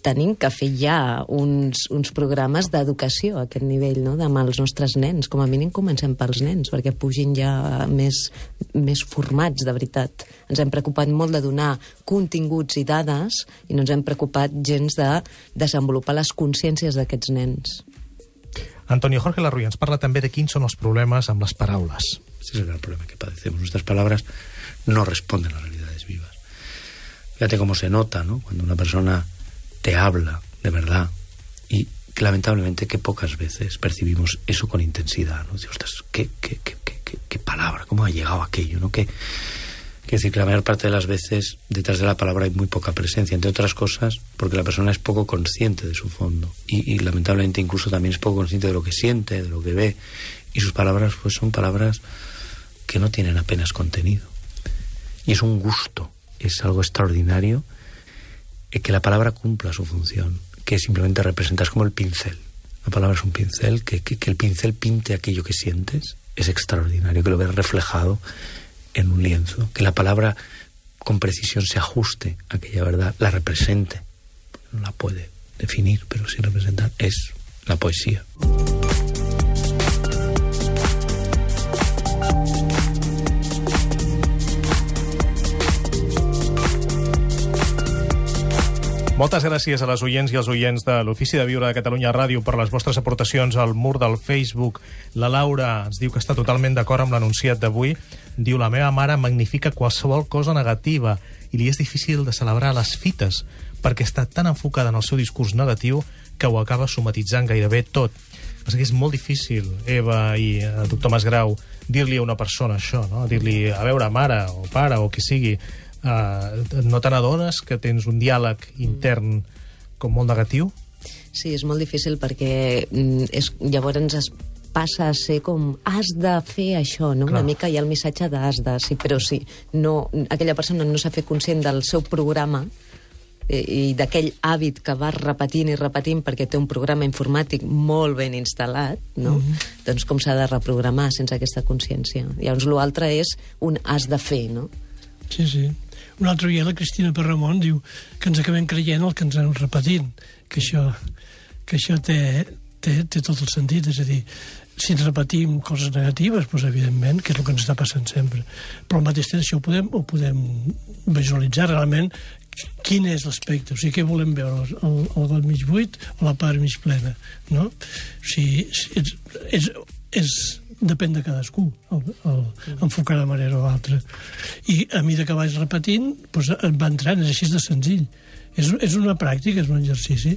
tenim que fer ja uns, uns programes d'educació a aquest nivell, no?, amb els nostres nens. Com a mínim comencem pels nens, perquè pugin ja més, més formats, de veritat. Ens hem preocupat molt de donar continguts i dades i no ens hem preocupat gens de desenvolupar les consciències d'aquests nens. Antonio Jorge Larruy ens parla també de quins són els problemes amb les paraules. Ese es el gran problema que padecemos. Nuestras palabras no responden a realidades vivas. Fíjate cómo se nota, ¿no? Cuando una persona te habla de verdad y que lamentablemente que pocas veces percibimos eso con intensidad, ¿no? Ostras, qué, qué, qué, palabra, cómo ha llegado aquello, ¿no? Que, Quiero decir que la mayor parte de las veces detrás de la palabra hay muy poca presencia, entre otras cosas porque la persona es poco consciente de su fondo y, y lamentablemente incluso también es poco consciente de lo que siente, de lo que ve y sus palabras pues son palabras que no tienen apenas contenido. Y es un gusto, es algo extraordinario que la palabra cumpla su función, que simplemente representas como el pincel. La palabra es un pincel, que, que, que el pincel pinte aquello que sientes, es extraordinario, que lo ves reflejado en un lienzo, que la palabra con precisión se ajuste a aquella verdad, la represente. No la puede definir, pero sí representar, es la poesía. Moltes gràcies a les oients i als oients de l'Ofici de Viure de Catalunya Ràdio per les vostres aportacions al mur del Facebook. La Laura ens diu que està totalment d'acord amb l'anunciat d'avui. Diu, la meva mare magnifica qualsevol cosa negativa i li és difícil de celebrar les fites perquè està tan enfocada en el seu discurs negatiu que ho acaba somatitzant gairebé tot. Passa que és molt difícil, Eva i el doctor Masgrau, dir-li a una persona això, no? dir-li, a veure, mare o pare o qui sigui, uh, no te n'adones que tens un diàleg intern com molt negatiu? Sí, és molt difícil perquè mm, és, llavors es passa a ser com has de fer això, no? Clar. Una mica hi ha el missatge d'has de, sí, però sí, no, aquella persona no s'ha fet conscient del seu programa eh, i d'aquell hàbit que va repetint i repetint perquè té un programa informàtic molt ben instal·lat, no? Mm -hmm. Doncs com s'ha de reprogramar sense aquesta consciència. Llavors, l'altre és un has de fer, no? Sí, sí. Un altre dia la Cristina Perramon diu que ens acabem creient el que ens anem repetint, que això, que això té, té, té tot el sentit, és a dir, si ens repetim coses negatives, doncs, evidentment, que és el que ens està passant sempre. Però al mateix temps això ho podem, ho podem visualitzar realment quin és l'aspecte, o sigui, què volem veure, el, el got mig buit o la part mig plena, no? O sigui, si és, és, és, depèn de cadascú, el, el, enfocar de manera o altra. I a mesura que vaig repetint, doncs va entrant, és així de senzill. És, és una pràctica, és un exercici.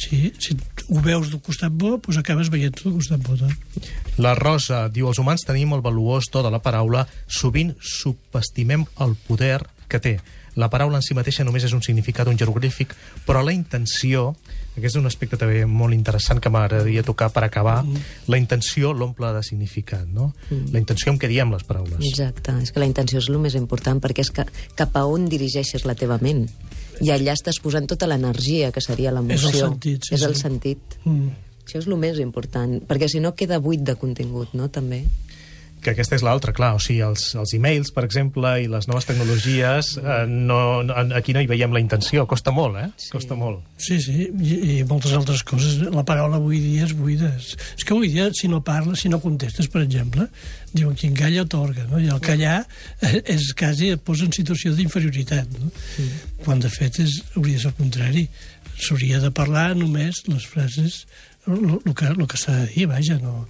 Si, si ho veus del costat bo, doncs acabes veient del costat bo. Doncs. La Rosa diu, els humans tenim el valuós to de la paraula, sovint subestimem el poder que té. La paraula en si mateixa només és un significat, un jeroglífic, però la intenció, aquest és un aspecte també molt interessant que m'agradaria tocar per acabar, la intenció l'omple de significat, no? La intenció amb què diem les paraules. Exacte, és que la intenció és el més important perquè és que cap a on dirigeixes la teva ment. I allà estàs posant tota l'energia, que seria l'emoció. És el sentit, sí, És el sí. sentit. Mm. Això és el més important, perquè si no queda buit de contingut, no?, també. Que aquesta és l'altra, clar, o sigui, els, els e-mails, per exemple, i les noves tecnologies, eh, no, no, aquí no hi veiem la intenció, costa molt, eh? Sí. Costa molt. Sí, sí, i, i moltes altres coses. La paraula avui dia és buida. És, que avui dia, si no parles, si no contestes, per exemple, diuen qui engalla otorga, no? I el callar és quasi et posa en situació d'inferioritat, no? Sí. Quan, de fet, és, hauria de ser el contrari. S'hauria de parlar només les frases, el que, lo que s'ha de dir, vaja, no...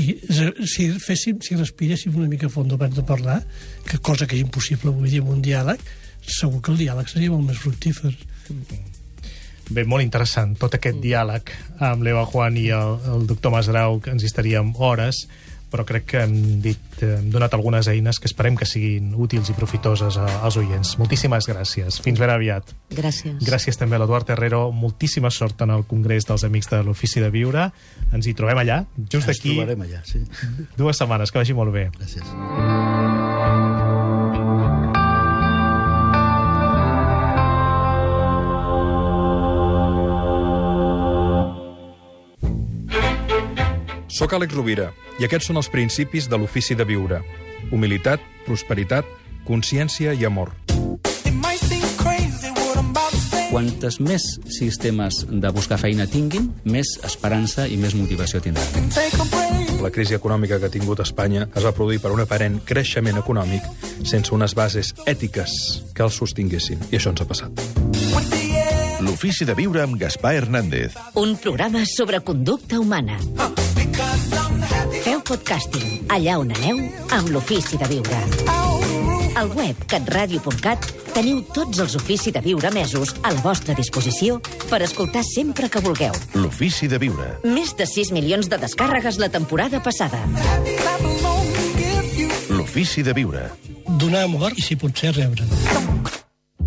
I si féssim, si respiréssim una mica a fons abans de parlar, que cosa que és impossible avui dia un diàleg, segur que el diàleg seria molt més fructífer. Bé, molt interessant, tot aquest diàleg amb l'Eva Juan i el, el doctor Masgrau, que ens hi estaríem hores, però crec que hem, dit, hem donat algunes eines que esperem que siguin útils i profitoses als oients. Moltíssimes gràcies. Fins ben aviat. Gràcies. Gràcies també a l'Eduard Herrero. Moltíssima sort en el Congrés dels Amics de l'Ofici de Viure. Ens hi trobem allà, just Ens d'aquí trobarem allà, sí. dues setmanes. Que vagi molt bé. Gràcies. Soc Àlex Rovira i aquests són els principis de l'ofici de viure. Humilitat, prosperitat, consciència i amor. Quantes més sistemes de buscar feina tinguin, més esperança i més motivació tindran. La crisi econòmica que ha tingut Espanya es va produir per un aparent creixement econòmic sense unes bases ètiques que el sostinguessin. I això ens ha passat. L'ofici de viure amb Gaspar Hernández. Un programa sobre conducta humana. Podcasting allà on aneu amb l'ofici de viure. Al web catradio.cat teniu tots els ofici de viure mesos a la vostra disposició per escoltar sempre que vulgueu. L'ofici de viure. Més de 6 milions de descàrregues la temporada passada. L'ofici de viure. Donar amor i, si pot ser, rebre.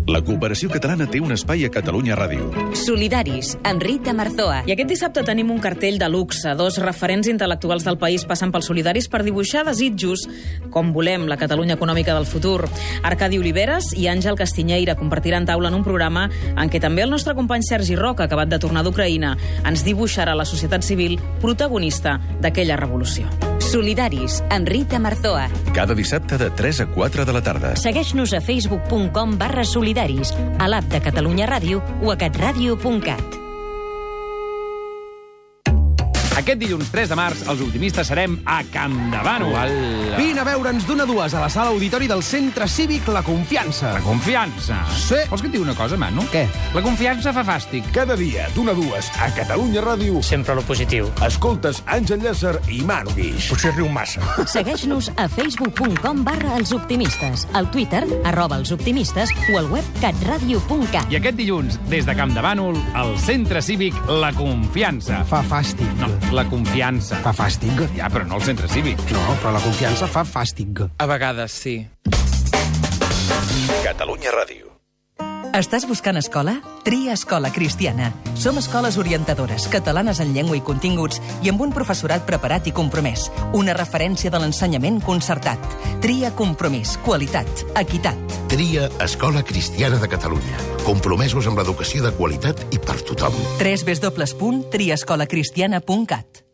La cooperació catalana té un espai a Catalunya Ràdio. Solidaris, amb Rita Marzoa. I aquest dissabte tenim un cartell de luxe. Dos referents intel·lectuals del país passen pels solidaris per dibuixar desitjos com volem la Catalunya econòmica del futur. Arcadi Oliveres i Àngel Castinyeira compartiran taula en un programa en què també el nostre company Sergi Roca, acabat de tornar d'Ucraïna, ens dibuixarà la societat civil protagonista d'aquella revolució. Solidaris, amb Rita Marzoa. Cada dissabte de 3 a 4 de la tarda. Segueix-nos a facebook.com barra solidaris, a l'app de Catalunya Ràdio o a catradio.cat. Aquest dilluns 3 de març, els optimistes serem a Campdevànol. Uala. Vine a veure'ns d'una a dues a la sala auditori del Centre Cívic La Confiança. La confiança. Sí. Vols que et digui una cosa, Manu? Què? La confiança fa fàstic. Cada dia, d'una a dues, a Catalunya Ràdio. Sempre lo positiu. Escoltes Àngel Llàcer i Manu Guix. Potser riu massa. Segueix-nos a facebook.com barra els optimistes, al Twitter, arroba els optimistes o al web catradio.cat. I aquest dilluns, des de Campdevànol, al Centre Cívic La Confiança. Fa fàstic. No, la confiança. Fa fàstic. Ja, però no al Centre Cívic. No, però la confiança fa fàstic. A vegades sí. Catalunya Ràdio. Estàs buscant escola? Tria Escola Cristiana. Som escoles orientadores, catalanes en llengua i continguts i amb un professorat preparat i compromès. Una referència de l'ensenyament concertat. Tria compromís, qualitat, equitat. Tria Escola Cristiana de Catalunya. Compromesos amb l'educació de qualitat i per tothom. www.triescolacristiana.cat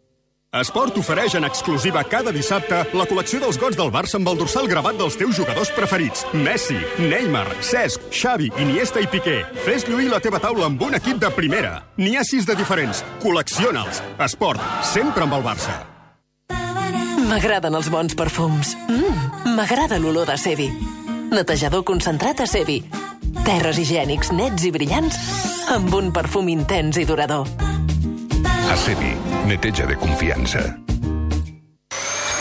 Esport ofereix en exclusiva cada dissabte la col·lecció dels gots del Barça amb el dorsal gravat dels teus jugadors preferits. Messi, Neymar, Cesc, Xavi, Iniesta i Piqué. Fes lluir la teva taula amb un equip de primera. N'hi ha sis de diferents. Col·lecciona'ls. Esport, sempre amb el Barça. M'agraden els bons perfums. Mm, M'agrada l'olor de Sebi. Netejador concentrat a Sebi. Terres higiènics nets i brillants amb un perfum intens i durador. Acebi, neteja de confiança.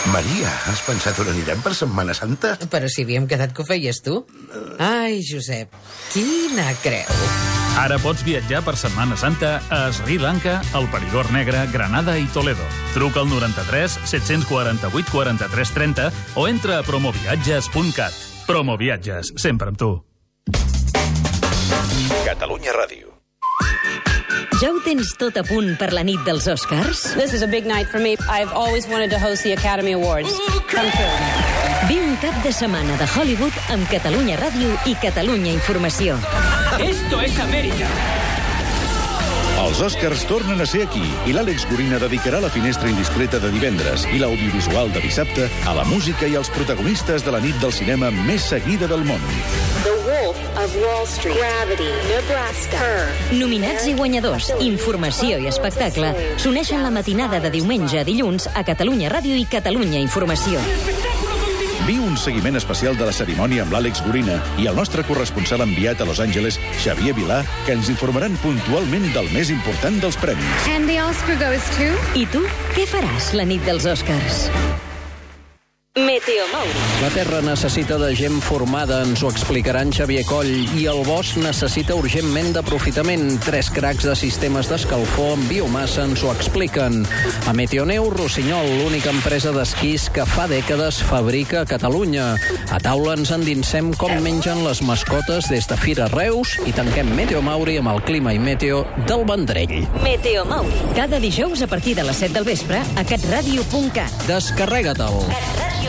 Maria, has pensat on anirem per Setmana Santa? Però si havíem quedat que ho feies tu. Ai, Josep, quina creu. Ara pots viatjar per Setmana Santa a Sri Lanka, el Perigord Negre, Granada i Toledo. Truca al 93 748 43 30 o entra a promoviatges.cat. Promoviatges, sempre amb tu. Catalunya Ràdio. Ja ho tens tot a punt per la nit dels Oscars? This is a big night for me. I've always wanted to host the Academy Awards. Come true. Viu un cap de setmana de Hollywood amb Catalunya Ràdio i Catalunya Informació. Esto es América. Els Oscars tornen a ser aquí i l'Àlex Gorina dedicarà la finestra indiscreta de divendres i l'audiovisual de dissabte a la música i als protagonistes de la nit del cinema més seguida del món. The Wolf of Wall Street, Gravity, Nebraska, Her. Nominats i guanyadors, informació i espectacle s'uneixen la matinada de diumenge a dilluns a Catalunya Ràdio i Catalunya Informació. Viu un seguiment especial de la cerimònia amb l'Àlex Gorina i el nostre corresponsal enviat a Los Angeles, Xavier Vilà, que ens informaran puntualment del més important dels premis. And the Oscar goes to... I tu, què faràs la nit dels Oscars? Meteo Mauri. La Terra necessita de gent formada, ens ho explicaran Xavier Coll, i el bosc necessita urgentment d'aprofitament. Tres cracs de sistemes d'escalfor amb biomassa ens ho expliquen. A Meteoneu, Rossinyol, l'única empresa d'esquís que fa dècades fabrica a Catalunya. A taula ens endinsem com mengen les mascotes des de Fira Reus i tanquem Meteo Mauri amb el clima i meteo del Vendrell. Meteo Mauri. Cada dijous a partir de les 7 del vespre a catradio.cat. Descarrega-te'l.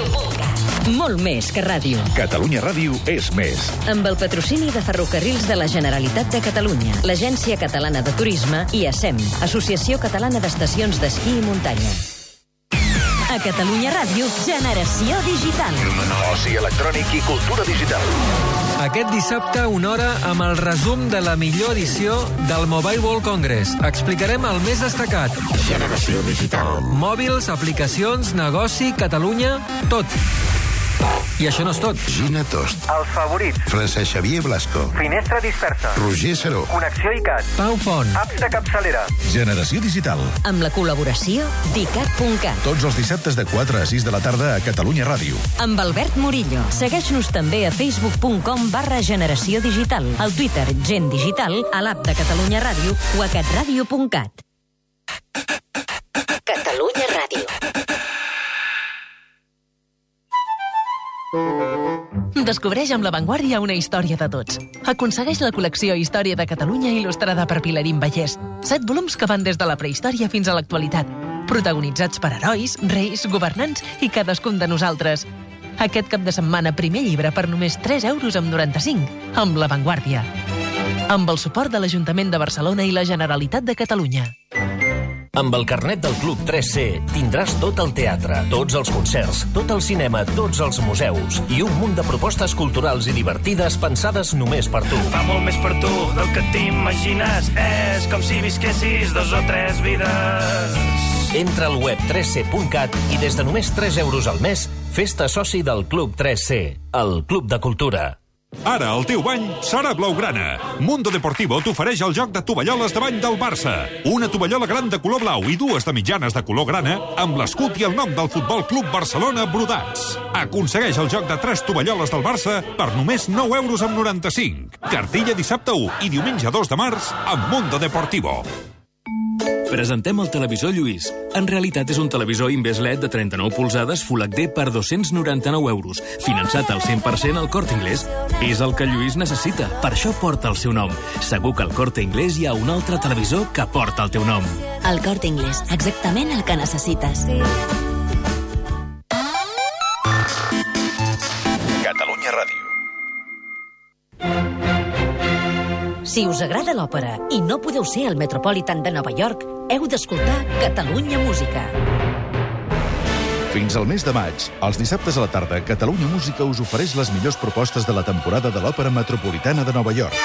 Molt més que ràdio. Catalunya Ràdio és més. Amb el patrocini de Ferrocarrils de la Generalitat de Catalunya, l'Agència Catalana de Turisme i ASEM, Associació Catalana d'Estacions d'Esquí i Muntanya. A Catalunya Ràdio, Generació Digital. Oci electrònic i cultura digital. Aquest dissabte, una hora amb el resum de la millor edició del Mobile World Congress. Explicarem el més destacat. Generació digital. Mòbils, aplicacions, negoci, Catalunya, tot. I això no és tot. Gina Tost. Els favorits. Francesc Xavier Blasco. Finestra dispersa. Roger Saró. Connexió ICAT. Pau Font. Apps de capçalera. Generació digital. Amb la col·laboració d'ICAT.cat. Tots els dissabtes de 4 a 6 de la tarda a Catalunya Ràdio. Amb Albert Murillo. Segueix-nos també a facebook.com barra generació digital, al Twitter Gent Digital, a l'app de Catalunya Ràdio o a catradio.cat. Descobreix amb La Vanguardia una història de tots. Aconsegueix la col·lecció Història de Catalunya il·lustrada per Pilarín Vallès. Set volums que van des de la prehistòria fins a l'actualitat, protagonitzats per herois, reis, governants i cadascun de nosaltres. Aquest cap de setmana, primer llibre per només 3 euros amb 95, amb La Vanguardia. Amb el suport de l'Ajuntament de Barcelona i la Generalitat de Catalunya. Amb el carnet del Club 3C tindràs tot el teatre, tots els concerts, tot el cinema, tots els museus i un munt de propostes culturals i divertides pensades només per tu. Fa molt més per tu del que t'imagines. És com si visquessis dos o tres vides. Entra al web 3c.cat i des de només 3 euros al mes fes-te soci del Club 3C, el Club de Cultura. Ara el teu bany serà blaugrana. Mundo Deportivo t'ofereix el joc de tovalloles de bany del Barça. Una tovallola gran de color blau i dues de mitjanes de color grana amb l'escut i el nom del Futbol Club Barcelona brodats. Aconsegueix el joc de tres tovalloles del Barça per només 9 euros amb 95. Cartilla dissabte 1 i diumenge 2 de març amb Mundo Deportivo. Presentem el televisor Lluís. En realitat és un televisor Inves LED de 39 polzades Full HD per 299 euros, finançat al 100% al Corte Inglés. És el que Lluís necessita, per això porta el seu nom. Segur que al Corte Inglés hi ha un altre televisor que porta el teu nom. El Corte Inglés, exactament el que necessites. Catalunya Ràdio. Si us agrada l'òpera i no podeu ser al Metropolitan de Nova York, heu d'escoltar Catalunya Música. Fins al mes de maig, els dissabtes a la tarda, Catalunya Música us ofereix les millors propostes de la temporada de l'Òpera Metropolitana de Nova York.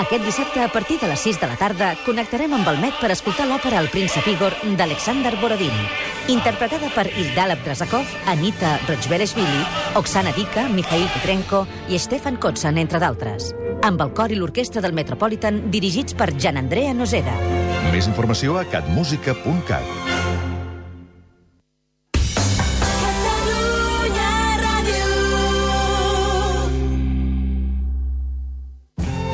Aquest dissabte, a partir de les 6 de la tarda, connectarem amb el Met per escoltar l'òpera El príncep Igor d'Alexander Borodin, interpretada per Ildal Abdrazakov, Anita Rochbeleshvili, Oksana Dika, Mikhail Petrenko i Stefan Kotsan, entre d'altres. Amb el cor i l'orquestra del Metropolitan dirigits per Gian Andrea Noseda. Més informació a catmusica.cat.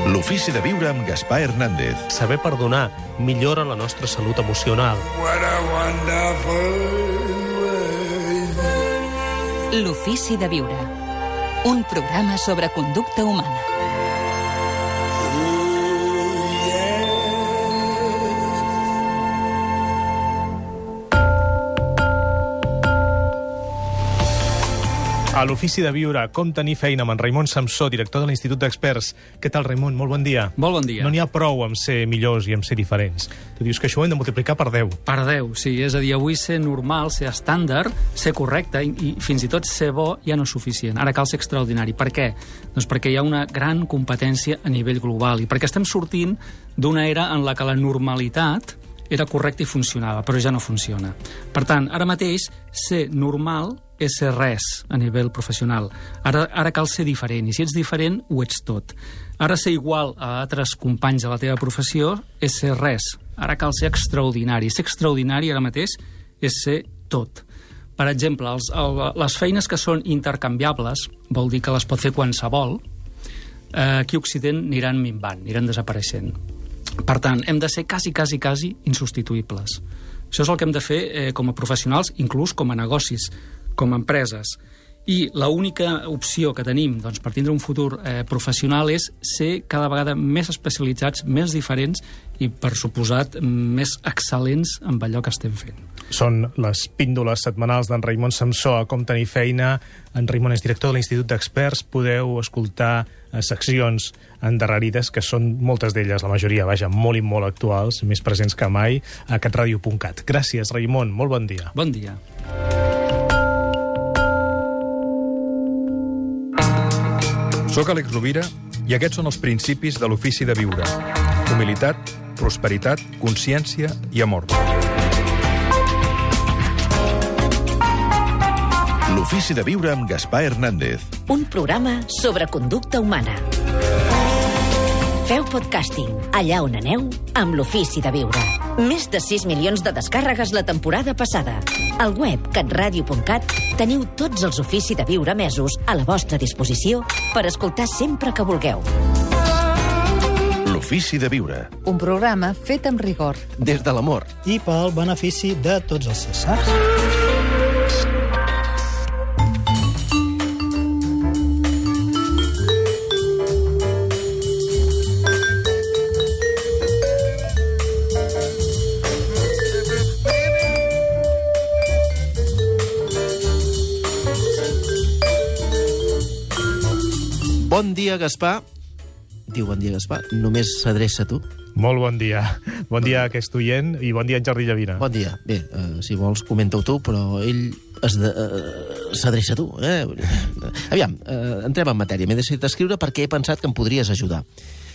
L'ofici de viure amb Gaspar Hernández. Saber perdonar millora la nostra salut emocional. L'ofici de viure. Un programa sobre conducta humana. A l'Ofici de Viure, com tenir feina amb en Raimon Samsó, director de l'Institut d'Experts. Què tal, Raimon? Molt bon dia. Molt bon dia. No n'hi ha prou amb ser millors i amb ser diferents. Tu dius que això ho hem de multiplicar per 10. Per 10, sí. És a dir, avui ser normal, ser estàndard, ser correcte i, i fins i tot ser bo ja no és suficient. Ara cal ser extraordinari. Per què? Doncs perquè hi ha una gran competència a nivell global i perquè estem sortint d'una era en la que la normalitat era correcta i funcionava, però ja no funciona. Per tant, ara mateix, ser normal és ser res a nivell professional. Ara, ara cal ser diferent, i si ets diferent, ho ets tot. Ara ser igual a altres companys de la teva professió és ser res. Ara cal ser extraordinari. Ser extraordinari ara mateix és ser tot. Per exemple, els, el, les feines que són intercanviables, vol dir que les pot fer qualsevol, eh, aquí a Occident aniran minvant, aniran desapareixent. Per tant, hem de ser quasi, quasi, quasi insubstituïbles. Això és el que hem de fer eh, com a professionals, inclús com a negocis, com a empreses. I l'única opció que tenim doncs, per tindre un futur eh, professional és ser cada vegada més especialitzats, més diferents i, per suposat, més excel·lents amb allò que estem fent. Són les píndoles setmanals d'en Raimon Samsó a Com tenir feina. En Raimon és director de l'Institut d'Experts. Podeu escoltar eh, seccions endarrerides, que són moltes d'elles, la majoria, vaja, molt i molt actuals, més presents que mai, a catradio.cat. Gràcies, Raimon. Molt bon dia. Bon dia. Soc Àlex Rovira i aquests són els principis de l'ofici de viure. Humilitat, prosperitat, consciència i amor. L'ofici de viure amb Gaspar Hernández. Un programa sobre conducta humana. Feu podcasting, allà on aneu, amb l'ofici de viure. Més de 6 milions de descàrregues la temporada passada. Al web catradio.cat teniu tots els ofici de viure mesos a la vostra disposició per escoltar sempre que vulgueu. L'ofici de viure. Un programa fet amb rigor. Des de l'amor. I pel benefici de tots els cessars. Bon dia, Gaspar. Diu bon dia, Gaspar. Només s'adreça a tu. Molt bon dia. Bon dia a aquest oient i bon dia a en Jordi Llavina. Bon dia. Bé, uh, si vols, comenta-ho tu, però ell eh, s'adreça a tu. Eh? Aviam, uh, entrem en matèria. M'he decidit escriure perquè he pensat que em podries ajudar.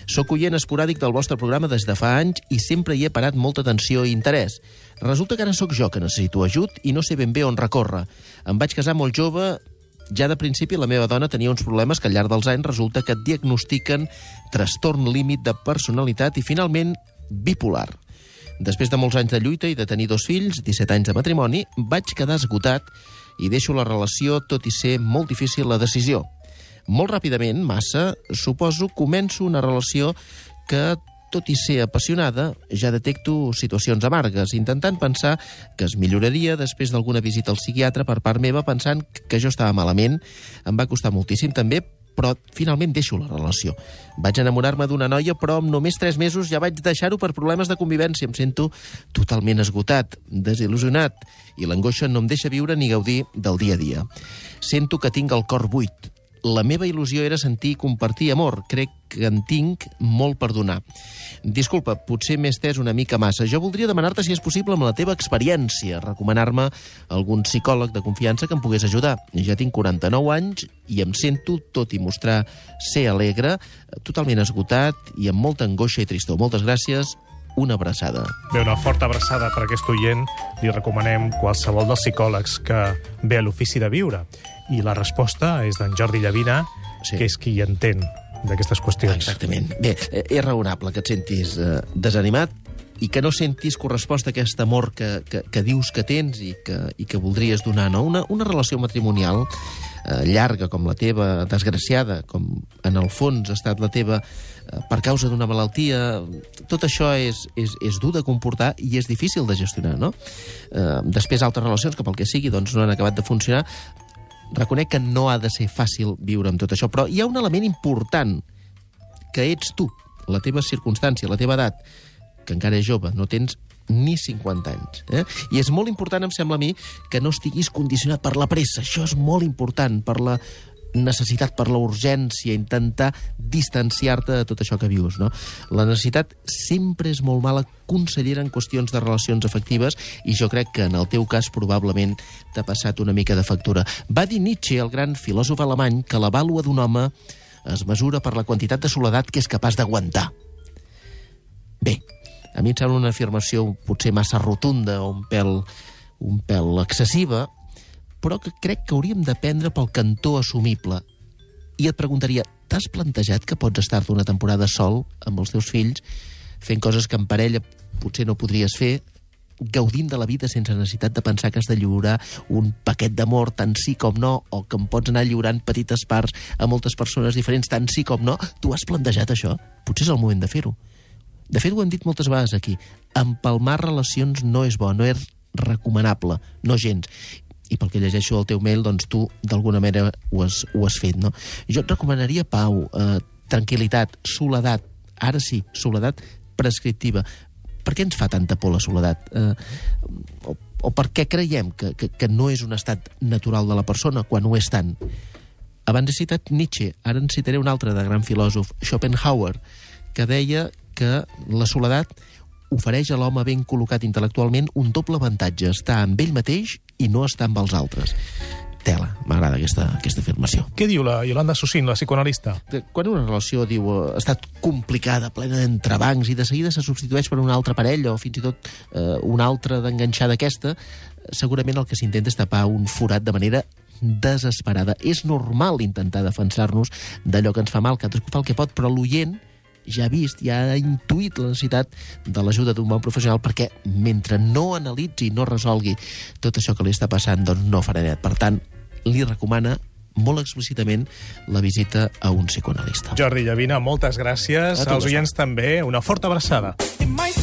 Soc oient esporàdic del vostre programa des de fa anys i sempre hi he parat molta atenció i interès. Resulta que ara sóc jo que necessito ajut i no sé ben bé on recórrer. Em vaig casar molt jove ja de principi la meva dona tenia uns problemes que al llarg dels anys resulta que et diagnostiquen trastorn límit de personalitat i finalment bipolar. Després de molts anys de lluita i de tenir dos fills, 17 anys de matrimoni, vaig quedar esgotat i deixo la relació tot i ser molt difícil la decisió. Molt ràpidament, massa, suposo, començo una relació que, tot i ser apassionada, ja detecto situacions amargues, intentant pensar que es milloraria després d'alguna visita al psiquiatre per part meva, pensant que jo estava malament. Em va costar moltíssim també, però finalment deixo la relació. Vaig enamorar-me d'una noia, però amb només tres mesos ja vaig deixar-ho per problemes de convivència. Em sento totalment esgotat, desil·lusionat, i l'angoixa no em deixa viure ni gaudir del dia a dia. Sento que tinc el cor buit. La meva il·lusió era sentir i compartir amor. Crec que en tinc molt per donar. Disculpa, potser m'he estès una mica massa. Jo voldria demanar-te si és possible amb la teva experiència, recomanar-me algun psicòleg de confiança que em pogués ajudar. Ja tinc 49 anys i em sento, tot i mostrar ser alegre, totalment esgotat i amb molta angoixa i tristor. Moltes gràcies, una abraçada. Bé, una forta abraçada per aquest oient. Li recomanem qualsevol dels psicòlegs que ve a l'ofici de viure. I la resposta és d'en Jordi Llavina, sí. que és qui hi entén d'aquestes qüestions. Exactament. Bé, eh, és raonable que et sentis eh, desanimat i que no sentis corresposta a aquest amor que, que, que dius que tens i que, i que voldries donar. No? Una, una relació matrimonial eh, llarga com la teva, desgraciada, com en el fons ha estat la teva per causa d'una malaltia, tot això és, és, és dur de comportar i és difícil de gestionar, no? Eh, després altres relacions que pel que sigui doncs no han acabat de funcionar, reconec que no ha de ser fàcil viure amb tot això, però hi ha un element important, que ets tu, la teva circumstància, la teva edat, que encara és jove, no tens ni 50 anys. Eh? I és molt important, em sembla a mi, que no estiguis condicionat per la pressa. Això és molt important, per la necessitat, per la urgència, intentar distanciar-te de tot això que vius. No? La necessitat sempre és molt mala consellera en qüestions de relacions afectives i jo crec que en el teu cas probablement t'ha passat una mica de factura. Va dir Nietzsche, el gran filòsof alemany, que la vàlua d'un home es mesura per la quantitat de soledat que és capaç d'aguantar. Bé, a mi em sembla una afirmació potser massa rotunda o un pèl, un pèl excessiva, però que crec que hauríem de prendre pel cantó assumible. I et preguntaria, t'has plantejat que pots estar-te una temporada sol amb els teus fills, fent coses que en parella potser no podries fer, gaudint de la vida sense necessitat de pensar que has de lliurar un paquet d'amor tant sí com no, o que em pots anar lliurant petites parts a moltes persones diferents tant sí com no, tu has plantejat això? Potser és el moment de fer-ho. De fet, ho hem dit moltes vegades aquí. Empalmar relacions no és bo, no és recomanable, no gens. I pel que llegeixo el teu mail, doncs tu d'alguna manera ho has, ho has fet, no? Jo et recomanaria pau, eh, tranquil·litat, soledat, ara sí, soledat prescriptiva. Per què ens fa tanta por la soledat? Eh, o per què creiem que, que, que no és un estat natural de la persona quan ho és tant. Abans he citat Nietzsche, ara en citaré un altre de gran filòsof, Schopenhauer, que deia que la soledat ofereix a l'home ben col·locat intel·lectualment un doble avantatge, estar amb ell mateix i no estar amb els altres. Tela, m'agrada aquesta, aquesta afirmació. Què diu la Yolanda Sussin, la psicoanalista? Quan una relació diu ha estat complicada, plena d'entrebancs, i de seguida se substitueix per una altra parella o fins i tot eh, una altra d'enganxar d'aquesta, segurament el que s'intenta és tapar un forat de manera desesperada. És normal intentar defensar-nos d'allò que ens fa mal, cadascú fa el que pot, però l'oient ja ha vist, ja ha intuït la necessitat de l'ajuda d'un bon professional perquè mentre no analitzi i no resolgui tot això que li està passant, doncs no farà net. Per tant, li recomana molt explícitament la visita a un psicoanalista. Jordi Llavina, moltes gràcies. A tu, Als oients també, una forta abraçada. It might